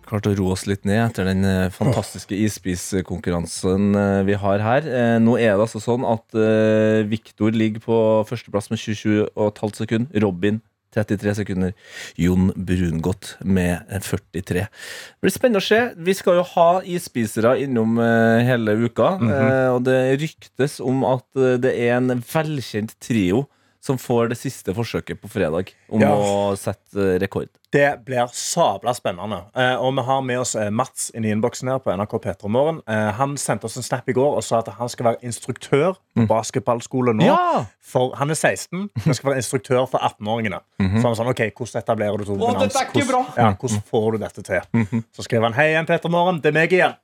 klart å roe oss litt ned etter den eh, fantastiske isbiskonkurransen eh, vi har her. Eh, nå er det altså sånn at uh, Viktor ligger på førsteplass med 27,5 sekunder. Robin 33 sekunder. Jon Brungot med eh, 43. Det blir spennende å se. Vi skal jo ha isspisere innom eh, hele uka. eh, og det ryktes om at eh, det er en velkjent trio som får det siste forsøket på fredag om Ja. å sette eh, rekord. Det blir sabla spennende. Eh, og vi har med oss eh, Mats inn i innboksen her på NRK P3 Morgen. Eh, han sendte oss en snap i går og sa at han skal være instruktør på basketballskole nå. Ja! For Han er 16, han skal være instruktør for 18-åringene. Så han sa ok, hvordan etablerer du to ikke Hvordan, ja, hvordan får du dette til? Så skrev han hei igjen, Peter Morgen, det er meg igjen.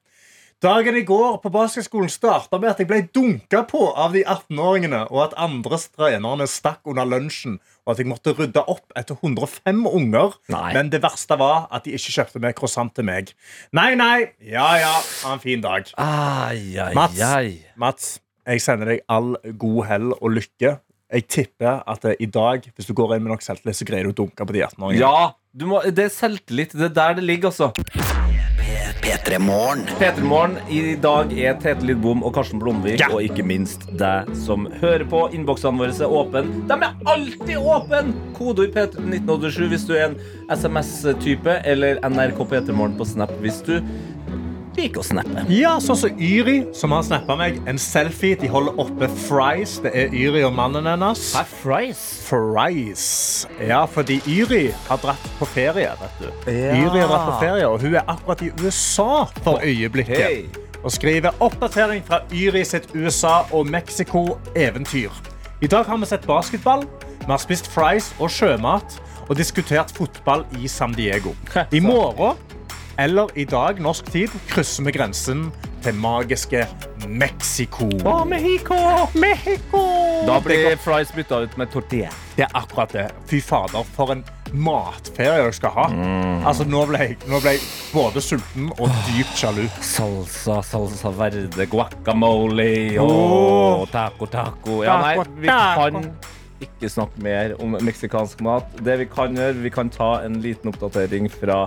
Dagen i går på basketskolen starta med at jeg ble dunka på av de 18-åringene, og at andre trenerne stakk under lunsjen, og at jeg måtte rydde opp etter 105 unger. Nei. Men det verste var at de ikke kjøpte med croissant til meg. Nei, nei, ja ja, ha en fin dag. Ai, ai, Mats. ai. Mats, jeg sender deg all god hell og lykke. Jeg tipper at eh, i dag, hvis du går inn med nok selvtillit, så greier du å dunke på de 18-åringene. Ja, du må, det er selvtillit. Det er der det ligger, altså. P3 Morgen. P3morgen i dag er Tete Lidbom og Karsten Blomvik, og ikke minst deg som hører på. Innboksene våre er åpne. De er alltid åpne! Kodeord P3 1987 hvis du er en SMS-type, eller NRK P3morgen på Snap hvis du liker å snappe. Ja, sånn som Yri, som har snappa meg en selfie. De holder oppe fries. Det er Yri og mannen hennes. Hæ, fries? Fries. Ja, fordi Yri har dratt på ferie, vet du. Ja. Yri har dratt på ferie, og hun er akkurat i USA for øyeblikket. Hey. Og skriver oppdatering fra Yri sitt USA og Mexico-eventyr. I dag har vi sett basketball, vi har spist fries og sjømat og diskutert fotball i San Diego. I morgen eller i dag, norsk tid, krysser vi grensen til magiske Mexico. Mexico! Mexico! Da blir fries bytta ut med tortilla. Det er akkurat det. Fy fader, for en matferie dere skal ha. Altså, nå ble, jeg, nå ble jeg både sulten og dypt sjalu. Salsa, salsa verde, guacamole og og taco, taco. Ja, nei, vi kan ikke snakke mer om meksikansk mat. Det vi kan gjøre, vi kan ta en liten oppdatering fra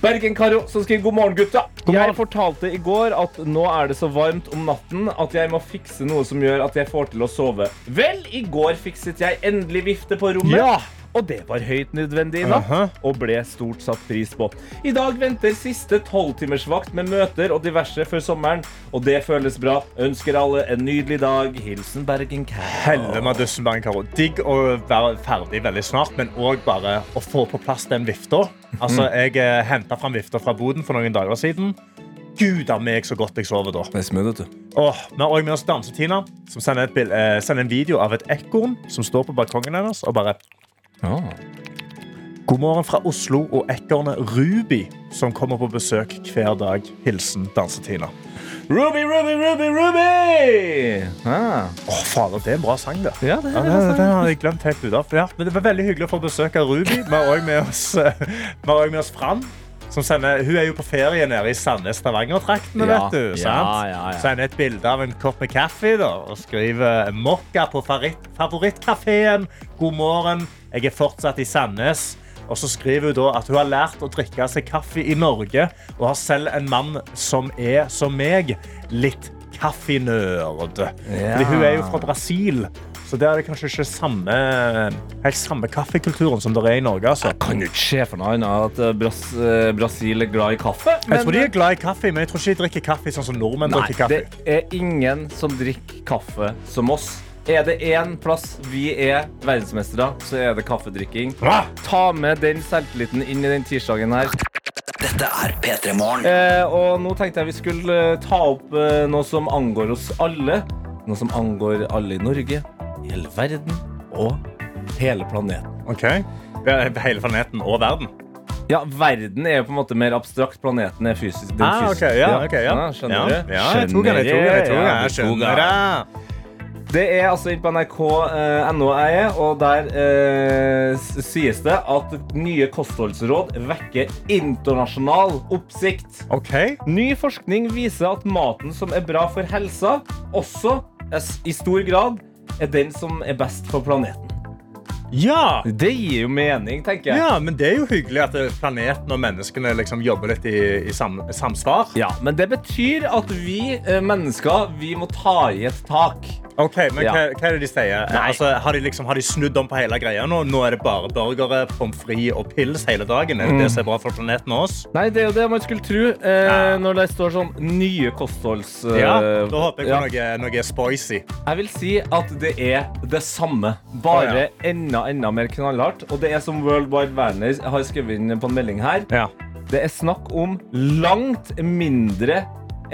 Bergen-Karo, som skriver god morgen, gutta. Jeg fortalte i går at nå er det så varmt om natten at jeg må fikse noe som gjør at jeg får til å sove. Vel, i går fikset jeg endelig vifte på rommet. Ja. Og det var høyt nødvendig i natt, Aha. og ble stort satt pris på. I dag venter siste tolvtimersvakt med møter og diverse før sommeren, og det føles bra. Ønsker alle en nydelig dag. Hilsen Bergen Karo. Digg å være ferdig veldig snart, men òg bare å få på plass den vifta. Altså, jeg eh, henta fram vifta fra boden for noen dager siden. Gud av meg, så godt jeg sover da. Det er smooth. Åh, vi har også med oss Danse-Tina, som sender, et eh, sender en video av et ekorn som står på balkongen hennes og bare God morgen fra Oslo og ekornet Ruby, som kommer på besøk hver dag. Hilsen Dansetina. Ruby, Ruby, Ruby, Ruby, Å, Ah. Åh, fader, det er en bra sang, det. Ja, det Ja, det, det har jeg glemt helt ut av. Ja, men det var veldig hyggelig å få besøk av Ruby. Vi har òg med oss, eh, med oss Fram. Som sender, hun er jo på ferie nede i Sandnes-Stavanger-traktene. Ja, vet du, ja. Sender et bilde av en kopp med kaffe da, og skriver mokka på favoritt, favorittkafeen. God morgen, jeg er fortsatt i Sandnes. Og så skriver hun da at hun har lært å drikke seg kaffe i Norge, og har selv en mann som er, som meg, litt kaffenerd. Fordi hun er jo fra Brasil, så der er det kanskje ikke samme, helt samme kaffekulturen som det er i Norge. Altså. Jeg kan jo ikke se for noe annet at eh, Bras eh, Brasil er glad i kaffe. Jeg tror de er glad i kaffe, men jeg tror ikke de drikker kaffe sånn som nordmenn Nei, drikker det er ingen som drikker kaffe som oss. Er det én plass vi er verdensmestere, så er det kaffedrikking. Hva? Ta med den selvtilliten inn i den tirsdagen her. Dette er P3 Morgen. Eh, og nå tenkte jeg vi skulle eh, ta opp eh, noe som angår oss alle. Noe som angår alle i Norge, i hele verden og hele planeten. Ok. Hele planeten og verden. Ja, verden er jo på en måte mer abstrakt. Planeten er fysisk. den Ah, ok, ja, ok, ja. skjønner Ja, du? ja, jeg tok den, jeg tok den, jeg skjønner det. Det er altså inne på nrk.no jeg er, og der eh, sies det at nye kostholdsråd vekker internasjonal oppsikt. Ok. Ny forskning viser at maten som er bra for helsa, også er i stor grad er den som er best for planeten. Ja. Det gir jo mening, tenker jeg. ja, men det er jo hyggelig at eh, planeten og menneskene liksom jobber litt i, i sam, samsvar. Ja, men det betyr at vi eh, mennesker vi må ta i et tak. Ok, men Ja. hva, hva er det de sier? Altså, har, de liksom, har de snudd om på hele greia nå? Nå er det bare burgere, pommes frites og pils hele dagen. Er det det som er bra for planeten og oss? Nei, det er jo det man skulle tro eh, Ja. når det står sånn nye kostholds... eh, Ja, da håper jeg ja. noe, noe spicy. Jeg vil si at det er det samme, bare Å, enda, enda mer knallhardt. Og det er som World Wide Werner har skrevet inn på en melding her. Ja. Det er snakk om langt mindre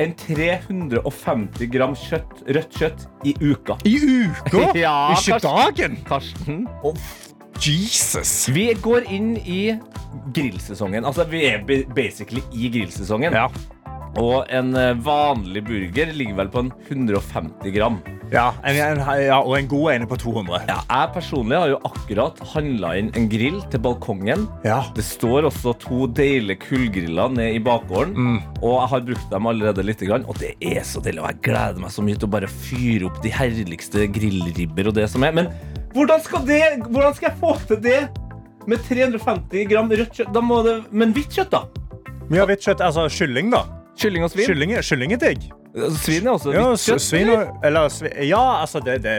enn 350 gram kjøtt, rødt kjøtt i uka. I uka? [laughs] Ja, Ikke dagen? Karsten, Jesus. vi går inn i grillsesongen. Altså, vi er basically i grillsesongen. Ja. Og en eh, vanlig burger ligger vel på en 150 gram. Ja, en, en, ja, og en god ene på 200. Ja, jeg personlig har jo akkurat handla inn en grill til balkongen. Ja. Det står også to deilige kullgriller ned i bakgården. Mm. Og jeg har brukt dem allerede litt. Og det er så deilig. Og jeg gleder meg så mye til å bare fyre opp de herligste grillribber og det som er. Men hvordan skal, det, hvordan skal jeg få til det med 350 gram rødt kjøtt? Da må det, men hvitt kjøtt, da? Mye av hvitt kjøtt, altså kylling, da. Kylling og svin? Kylling, kylling er digg. Svin er også Ja, kjøtt. svin eller, svin, ja, altså det, det,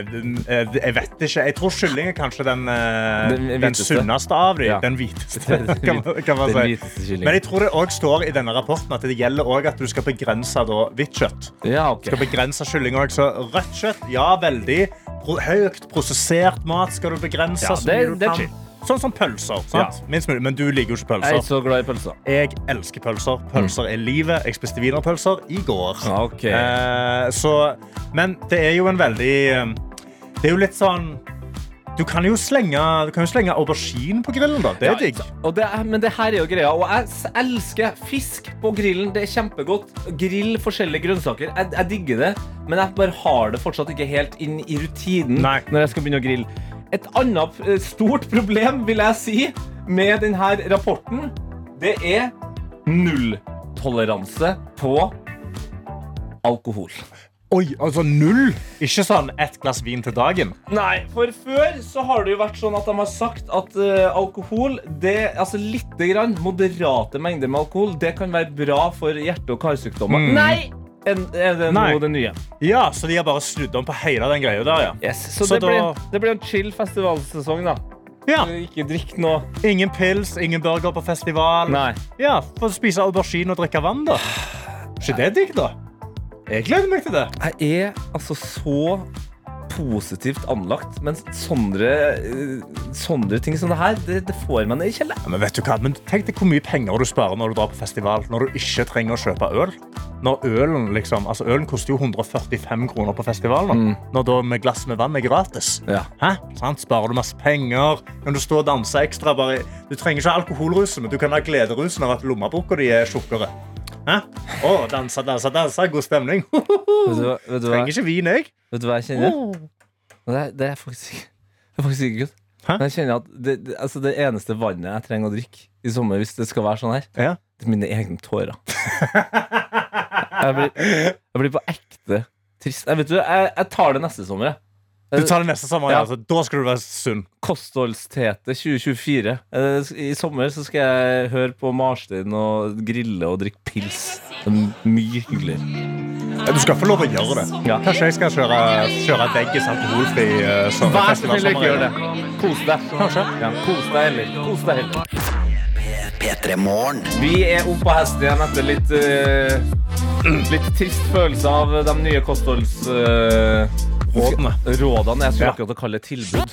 Jeg vet ikke. Jeg tror kylling er kanskje den, eh, Den den, sunneste av dem. Ja. Den hviteste, kan, [laughs] kan man si. Men jeg tror det også står i denne rapporten at det gjelder også at du skal begrense da, hvitt kjøtt. Ja, ok. Du skal begrense kylling også. Så rødt kjøtt, ja, veldig. Pro høyt prosessert mat skal du begrense. Ja, så det- mye du det kan. Sånn som pølser. Sant? Minst mulig. Men du liker jo ikke pølser. Jeg er ikke så glad i pølser. Jeg elsker pølser. Pølser er livet. Jeg spiste wienerpølser i går. Okay. Eh, så, men det er jo en veldig eh, Det er jo litt sånn Du kan jo slenge, du kan jo slenge aubergine på grillen. da. Det er Ja, digg. Er, men det her er jo greia. Og jeg elsker fisk på grillen. Det er kjempegodt. Grill forskjellige grønnsaker. Jeg, jeg digger det, men jeg bare har det fortsatt ikke helt inn i rutinen Nei. når jeg skal begynne å grille. Et annet eh, stort [laughs] problem, vil jeg si, med denne rapporten, det er nulltoleranse på alkohol. Oi, altså null? Ikke sånn ett glass vin til dagen? Nei, for før så har det jo vært sånn at de har sagt at uh, alkohol, det, altså lite grann, moderate mengder med alkohol, det kan være bra for hjerte- og karsykdommer. Mm. Nei! En, er det Nei. nå det nye? Ja, så de har bare snudd om på hele den greia der, ja. Yes. Så, Så det, da- blir, det blir en chill festivalsesong, da. ja. Ikke drikk noe. Ingen pils, ingen burger på festival. Nei. Ja, Få spise aubergine og drikke vann, da. ikke det digg, da? Jeg gleder meg til det. Jeg er altså så positivt anlagt, men sånne, eh, sånne ting som det her, det, det får man i kjelleren. Ja, men vet du hva? Men tenk deg hvor mye penger du sparer når du drar på festival, når du ikke trenger å kjøpe øl. Når ølen liksom, altså ølen koster jo 145 kroner på festivalen, når da med glass med vann er gratis. Ja. Hæ? Sant? Sparer du masse penger? Kan du stå og danse ekstra? Bare... Du trenger ikke alkoholrusen, men du kan ha glederusen av at lommeboka di er tjukkere. Hæ? Å, danse, danse, danse. God stemning. [laughs] Vet du, hva- vet, du hva, Trenger ikke vin, jeg. vet du hva jeg kjenner? Det, er, det, er faktisk, ikke- det er faktisk ikke godt. Hæ? Men jeg kjenner at det, det, altså det eneste vannet jeg trenger å drikke i sommer, hvis det skal være sånn her, Ja. det er mine egne tårer. Jeg blir, jeg blir på ekte trist. Jeg, vet du, jeg, jeg tar det neste sommer. jeg. Du tar det neste sommer, Ja. altså. Da skal du være sunn. Kostholdstete 2024. Eh, I sommer så skal jeg høre på Marstein og grille og drikke pils. Det er mye hyggeligere. Du skal få lov å gjøre det. Ja. Kanskje jeg skal kjøre, kjøre veggis alkoholfri uh, Vær snill, ikke gjør det. Kos deg. Kanskje. Ja, kos deg heller. Kos deg heller. Vi er oppe på hesten igjen etter litt uh, Litt trist følelse av de nye kostholds... eh, Rådene. Rådene. Jeg skulle Ja. akkurat å kalle det tilbud.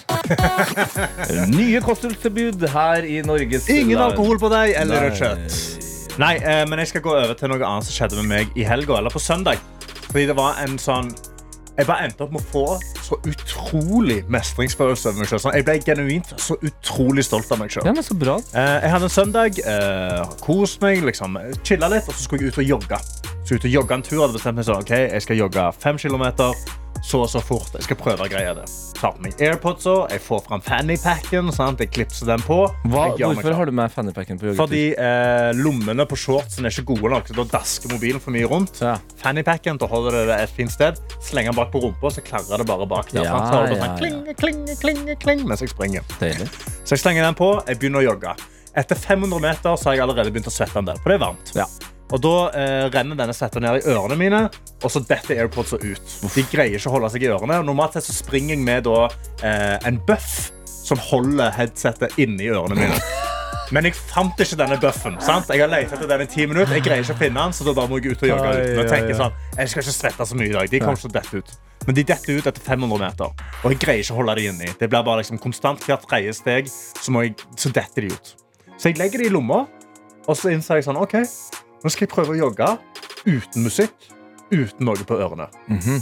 [laughs] nye kostholdstilbud her i Norges Ingen land. alkohol på deg eller rødt kjøtt. Nei, eh, men jeg skal gå over til noe annet som skjedde med meg i helga, eller på søndag. Fordi det var en sånn Jeg bare endte opp med å få så utrolig mestringsfølelse over meg selv. Sånn, jeg ble genuint så utrolig stolt av meg sjøl. Ja, men så bra. Eh, jeg hadde en søndag, eh, kost meg, liksom, chilla litt, og så skulle jeg ut og jogge. Så ut og jogge en tur, hadde bestemt meg sånn, ok, jeg skal jogge fem kilometer, så og så fort, jeg skal prøve å greie det. Tar på meg Airpods, jeg får fram fannypacken, jeg klipser den på. Hva, hvorfor har du med fannypacken på joggetur? Fordi eh, lommene på shortsen er ikke gode nok, da dasker mobilen for mye rundt. Ja. Fannypacken, da holder det det et fint sted. Slenger den bak på rumpa, så klarrer det bare bak der. Ja. Så du sånn, kling, kling, kling, kling, mens jeg springer. Deilig. Så jeg slenger den på, jeg begynner å jogge. Etter 500 meter så har jeg allerede begynt å svette en del, for det er varmt. Ja. Og da eh, renner denne svetta ned i ørene mine, og så detter AirPodsa ut. De greier ikke å holde seg i ørene. og Normalt sett så springer jeg med da, eh, en buff som holder headsetet inni ørene mine. Men jeg fant ikke denne buffen. sant? Jeg har lett etter den i ti minutter. Jeg greier ikke å finne den, så da må jeg ut og jogge. Tenker ai. sånn, jeg skal ikke svette så mye i dag. De kommer ikke til å dette ut. Men de detter ut etter 500 meter. Og jeg greier ikke å holde dem inni. Det blir bare liksom konstant hvert tredje steg, så, må jeg, så detter de ut. Så jeg legger de i lomma, og så innser jeg sånn, ok, nå skal jeg prøve å jogge uten musikk, uten noe på ørene.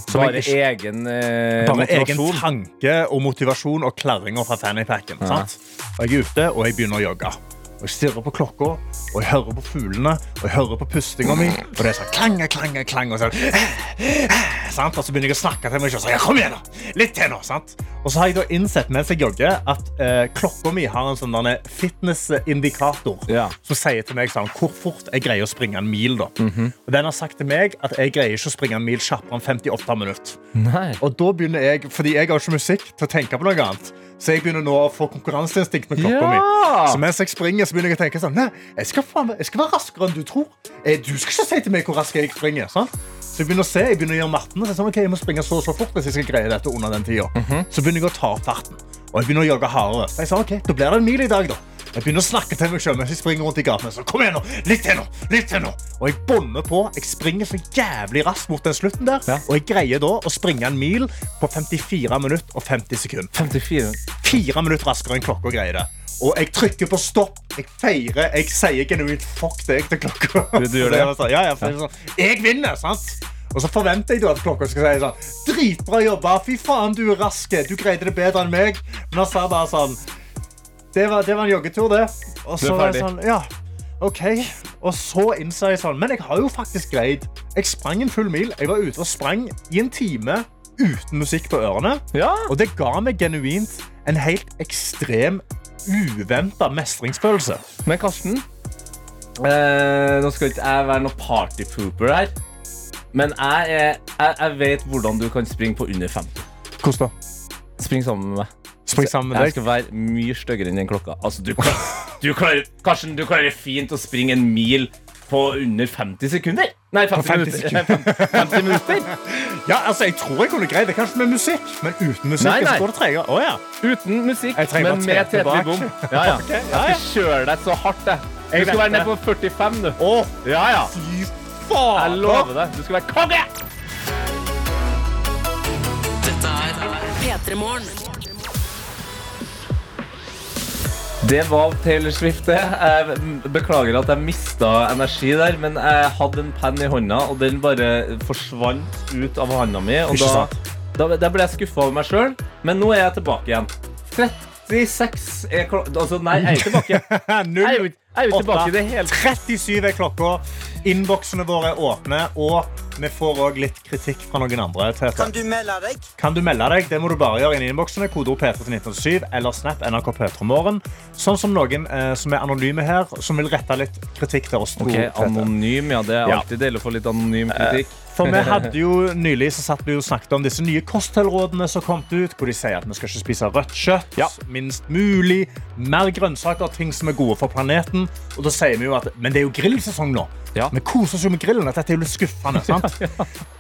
Som Bare ikke- egen eh, bare egen tanke og motivasjon og klaringer fra fannypacken. Ja. Og jeg er ute, og jeg begynner å jogge. Og jeg stirrer på klokka, og jeg hører på fuglene, og jeg hører på pustinga mi. Og det er sånn klang, klang, klang. Og så, sant? og så begynner jeg å snakke til meg ja, kom igjen, da! Litt til nå. sant? Og så har jeg da innsett mens jeg jogger, at eh, klokka mi har en sånn fitnessindikator Ja. som sier til meg sånn, hvor fort jeg greier å springe en mil. da. Og Den har sagt til meg at jeg greier ikke å springe en mil kjappere enn 58 minutter. Nei. Og da begynner jeg, fordi jeg har ikke musikk til å tenke på noe annet, Så jeg begynner nå å få konkurranseinstinkt med klokka mi. Så mens jeg springer, så begynner jeg å tenke sånn Nei, jeg skal, faen, jeg skal være raskere enn du tror. Eh, Du skal ikke si til meg hvor rask jeg springer. Sant? Så jeg begynner å se, jeg begynner å gjøre matten. Så er jeg sånn, ok, jeg må springe så og så fort hvis jeg skal greie dette under den tida. Så begynner jeg å ta opp farten. Og jeg begynner å jogge hardere. Så jeg sa, ok, da blir det en mil i dag, da. Jeg begynner å snakke til meg selv mens jeg springer rundt i gatene. Så kom igjen nå, litt til nå, litt til nå. Og jeg bånder på. Jeg springer så jævlig raskt mot den slutten der. Ja. Og jeg greier da å springe en mil på 54 minutter og 50 sekunder. 54. Fire minutter raskere enn klokka greier det. Og jeg trykker på stopp. Jeg feirer. Jeg sier genuint fuck deg til klokka. Du- du gjør det? [laughs] Så jeg, ja, ja, jeg, sånn, jeg vinner, sant? Og så forventer jeg at klokka skal si sånn Dritbra jobba. Fy faen, du er rask. Du greide det bedre enn meg. Men han sa bare sånn Det var, det var en joggetur, det. Og så var jeg sånn, ja, OK. Og så innser jeg sånn Men jeg har jo faktisk greid Jeg sprang en full mil. Jeg var ute og sprang i en time uten musikk på ørene. Ja. Og det ga meg genuint en helt ekstrem, uventa mestringsfølelse. Men Karsten, eh, nå skal ikke jeg være noe partypooper her. Men jeg, er, jeg, jeg vet hvordan du kan springe på under 50. Hvordan da? Spring sammen med meg. Spring sammen med Jeg deg. skal være mye styggere enn den klokka. Altså, du, klar, du, klarer, Karsten, du klarer fint å springe en mil på under 50 sekunder. Nei, 50, 50 minutter. 50 [laughs] minutter. Ja, altså, Jeg tror jeg kunne greid det, kanskje med musikk, men uten musikk Nei, nei. så går det tregere. Å, ja. Uten musikk, men med tre Bom. Ja, ja. [laughs] okay, ja, Jeg skal kjøre deg så hardt, jeg. Du skal være nede på 45 du. Å, Ja, ja. fy Jeg lover deg. Du skal være konge! P3 Morgen. Det var Taylor Swift, det. Jeg beklager at jeg mista energi der, men jeg hadde en penn i hånda, og den bare forsvant ut av hånda mi. Og da, da, da ble jeg skuffa over meg sjøl, men nå er jeg tilbake igjen. 36 er klokka Altså, nei, jeg er ikke tilbake. [laughs] Jeg er jo, jo tilbake i det hele 37 er klokka. Innboksene våre er åpne, og vi får òg litt kritikk fra noen andre. Tete. Kan du melde deg? Kan du melde deg? Det må du bare gjøre inn i innboksene. Kodeord P3 til 1987 eller Snap NRK P3morgen. Sånn som noen eh, som er anonyme her, som vil rette litt kritikk til oss to. Ok, Anonym, ja. Det er Ja. alltid deilig å få litt anonym kritikk. For vi hadde jo nylig så satt vi og snakket om disse nye kostholdrådene som kom ut, hvor de sier at vi skal ikke spise rødt kjøtt, Ja. minst mulig, mer grønnsaker, ting som er gode for planeten. Og da sier vi jo at Men det er jo grillsesong nå. Ja. Vi koser oss jo med grillen. at Dette er jo litt skuffende. [laughs] sant?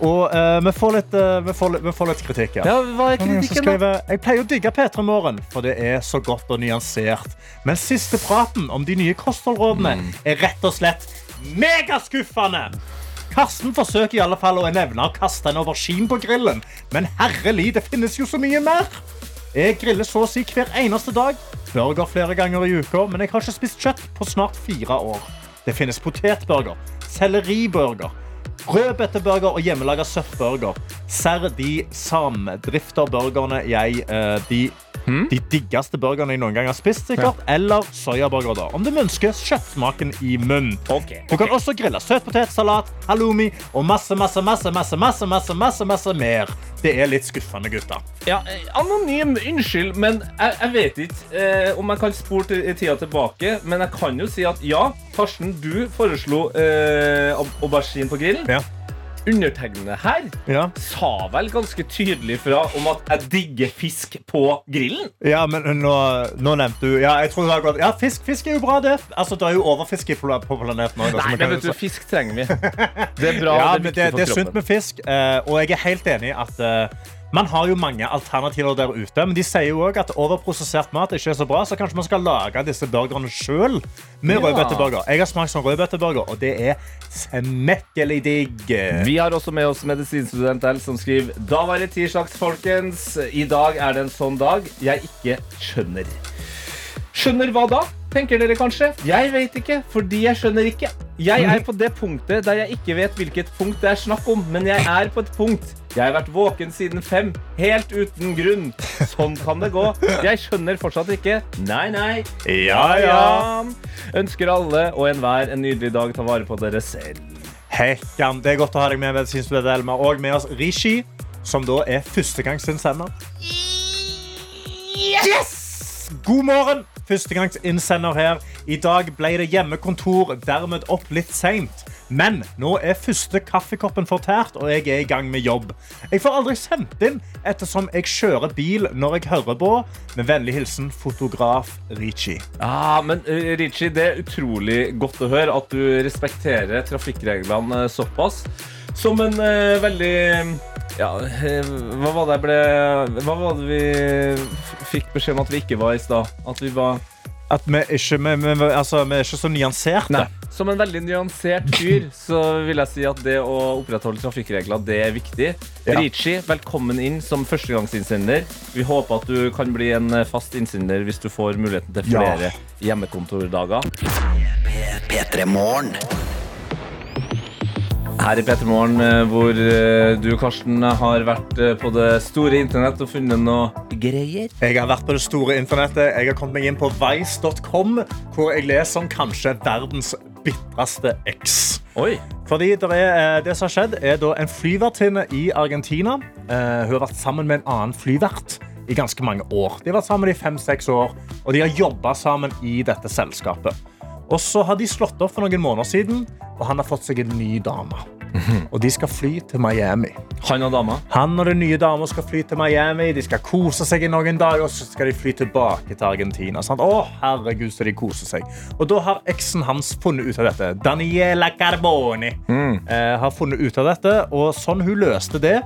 Og uh, vi, får litt, uh, vi, får vi får litt kritikk. Ja. Ja, hva er kritikken, da? Jeg pleier å digge P3 Morgen, for det er så godt og nyansert. Men siste praten om de nye kostholdrådene Mm. er rett og slett megaskuffende. Karsten forsøker i alle fall å nevne å kaste en aubergine på grillen, men herrelig, det finnes jo så mye mer. Jeg griller så å si hver eneste dag. Burger flere ganger i uka, men jeg har ikke spist kjøtt på snart fire år. Det finnes potetburger, selleriburger, rødbeteburger og hjemmelaga søttburger. Serr de samdrifterburgerne jeg eh, de, de diggeste burgerne jeg noen gang har spist, sikkert. Eller soyaburger, da. Om du ønsker kjøttsmaken i munnen. Du kan også grille søtpotetsalat, halloumi og masse, masse, masse, masse, masse, masse, masse, masse mer. Det er litt skuffende, gutter. Ja, eh, anonym, unnskyld, men jeg, jeg vet ikke eh, om jeg kan spore tida tilbake. Men jeg kan jo si at ja, Karsten, du foreslo eh, aubergine på grillen. Ja. Undertegnede her Ja. sa vel ganske tydelig fra om at jeg digger fisk på grillen. Ja, men nå, nå nevnte du Ja, jeg tror det gått Ja, fisk, fisk er jo bra, det. Altså, det er jo overfiske på, på planeten òg. Nei, men vet du, fisk trenger vi. [laughs] Det er bra, ja, det er det, det er sunt med fisk, eh, og jeg er helt enig i at eh, man har jo mange alternativer der ute, men de sier jo òg at overprosessert mat ikke er så bra, så kanskje man skal lage disse burgerne sjøl med Ja. rødbeteburger. Jeg har smakt sånn rødbeteburger, og det er smekkelig digg. Vi har også med oss medisinstudent L som skriver Da var det tirsdags, folkens. I dag er det en sånn dag jeg ikke skjønner. Skjønner hva da? Tenker dere kanskje? Jeg vet ikke, fordi jeg skjønner ikke. Jeg er på det punktet der jeg ikke vet hvilket punkt det er snakk om, men jeg er på et punkt. Jeg har vært våken siden fem, helt uten grunn. Sånn kan det gå. Jeg skjønner fortsatt ikke. Nei, nei. Ja, ja. Ønsker alle og enhver en nydelig dag. Ta vare på dere selv. Hekkan, det er godt å ha deg med, medisinstudent Elma. Og med oss Rishi, som da er førstegangsinnsender. Yes! God morgen! Førstegangsinnsender her. I dag ble det hjemmekontor, dermed opp litt seint. Men nå er første kaffekoppen fortært, og jeg er i gang med jobb. Jeg får aldri sendt inn ettersom jeg kjører bil når jeg hører på. Med vennlig hilsen fotograf Richie. Ja, men eh, Richie, det er utrolig godt å høre at du respekterer trafikkreglene eh, såpass. Som en eh, veldig Ja, eh, hva var det jeg ble Hva var det vi fikk beskjed om at vi ikke var i stad? At vi var At vi ikke, vi, vi, altså, vi er ikke så nyanserte. Nei. Som en veldig nyansert fyr så vil jeg si at det å opprettholde trafikkregler, det er viktig. Ja. Richie, velkommen inn som førstegangsinnsender. Vi håper at du kan bli en eh, fast innsender hvis du får muligheten til Ja. flere hjemmekontordager. P3 Morgen. Her i P3 Morgen, eh, hvor eh, du, Karsten, har vært eh, på det store internett og funnet noe greier. Jeg har vært på det store internettet. Jeg har kommet meg inn på vice.com, hvor jeg leser om kanskje verdens bitreste eks. Oi. Fordi det, er, det som har skjedd, er da en flyvertinne i Argentina. Hun har vært sammen med en annen flyvert i ganske mange år. De har vært sammen i fem-seks år, og de har jobba sammen i dette selskapet. Og så har de slått opp for noen måneder siden, og han har fått seg en ny dame. Og de skal fly til Miami. Han og dama. Han og den nye dama skal fly til Miami. De skal kose seg i noen dager, og så skal de fly tilbake til Argentina. Sant? Å, herregud, så de koser seg. Og da har eksen hans funnet ut av dette. Daniela Carboni eh, har funnet ut av dette, og sånn hun løste det.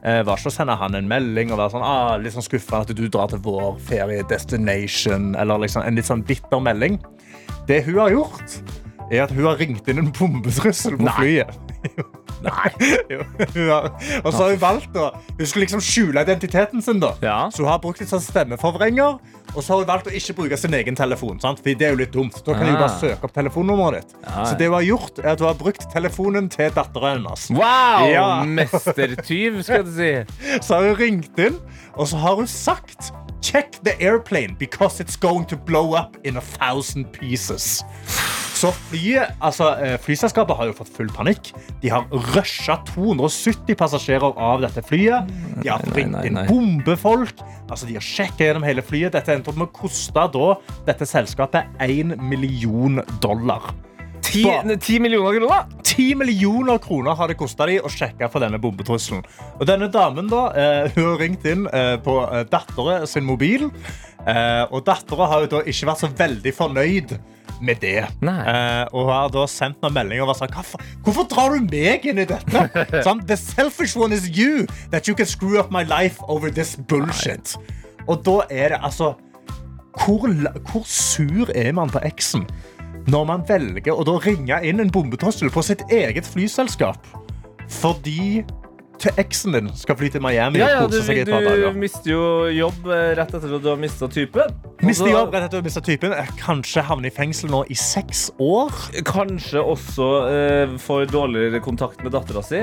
Eh, var ikke å sende han en melding og være sånn, ah, litt sånn skuffa at du drar til vår ferie destination, eller liksom en litt sånn bitter melding. Det hun har gjort, er at hun har ringt inn en bombetrussel på flyet. Nei. [laughs] Jo, hun har, og så har hun valgt å Hun skulle liksom skjule identiteten sin. da Ja. Så hun har brukt litt sånn stemmeforvrenger. Og så har hun valgt å ikke bruke sin egen telefon. Sant? For det er jo litt dumt Da kan hun Ah. bare søke opp telefonnummeret ditt. Ja, ja. Så det hun har gjort, er at hun har brukt telefonen til datteren hennes. Wow! Ja. Mestertyv, skal du si. [laughs] Så har hun ringt inn, og så har hun sagt Check the airplane because it's going to blow up in a thousand pieces. Så flyet, altså, eh, flyselskapet har jo fått full panikk. De har rusha 270 passasjerer av dette flyet. De har Nei, nei, ringt inn bombefolk. Altså, de har sjekket gjennom hele flyet. Dette endte opp med å koste dette selskapet 1 million dollar. Ti, millioner kroner? 10 millioner kroner har det kosta de å sjekke for denne bombetrusselen. Og denne damen da, eh, hun har ringt inn eh, på eh, datteren sin mobil. Eh, og datteren har jo da ikke vært så veldig fornøyd med det. Nei. Eh, og har da sendt noen meldinger og vært sånn Hvorfor, drar du meg inn i dette? [laughs] sånn, The selfish one is you. That you can screw up my life over this bullshit. Og da er det altså hvor, hvor sur er man på eksen når man velger å da ringe inn en bombetrussel på sitt eget flyselskap fordi eksen din skal fly til Miami Ja, ja, og kose seg i et par du mister jo jobb eh, rett etter at du har mista typen. Miste Mister jobb rett etter at du har miste typen. Kanskje havne i fengsel nå i seks år. Kanskje også eh, får dårligere kontakt med dattera si.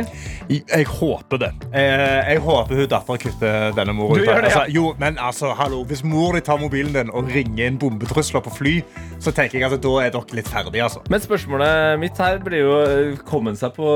Jeg, jeg håper det. Eh, jeg håper hun datteren kutter denne mora. Ut ja. altså, jo, men altså, hallo, Hvis mor di tar mobilen din og ringer inn bombetrusler på fly, så tenker jeg at da er dere litt ferdige. Altså. Men spørsmålet mitt her blir jo eh, Kom seg på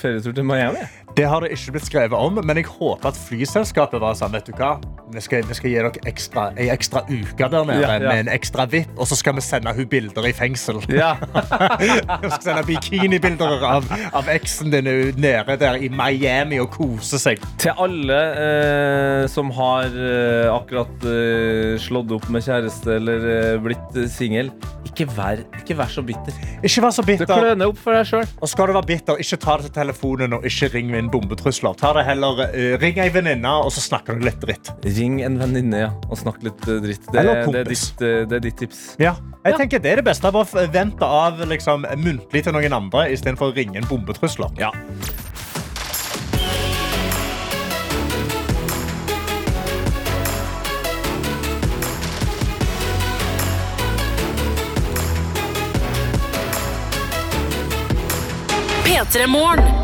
ferietur til Miami? Det har det ikke blitt skrevet om, men jeg håper at flyselskapet var sånn, vet du hva? Vi skal, vi skal gi dere ekstra, en ekstra uke der nede Ja, ja. med en ekstra VIP, og så skal vi sende hun bilder i fengsel. Ja. [laughs] Vi skal sende bikinibilder av, av eksen din nede der i Miami og kose seg. Til alle eh, som har eh, akkurat eh, slått opp med kjæreste eller eh, blitt eh, singel, ikke, ikke vær så bitter. Ikke vær så Du bitter. kløner opp for deg sjøl. Og skal du være bitter, ikke ta det til telefonen og ikke ring med en bombetrusler. Ta det heller, eh, ring ei venninne, og så snakker du litt dritt. Ring en venninne ja, og snakk litt eh, dritt. Det, Eller det, er ditt, eh, det er ditt tips. Ja. Jeg tenker Det er det beste. Bare vente av liksom, muntlig til noen andre istedenfor å ringe en bombetrusler. Ja. P3 Morgen.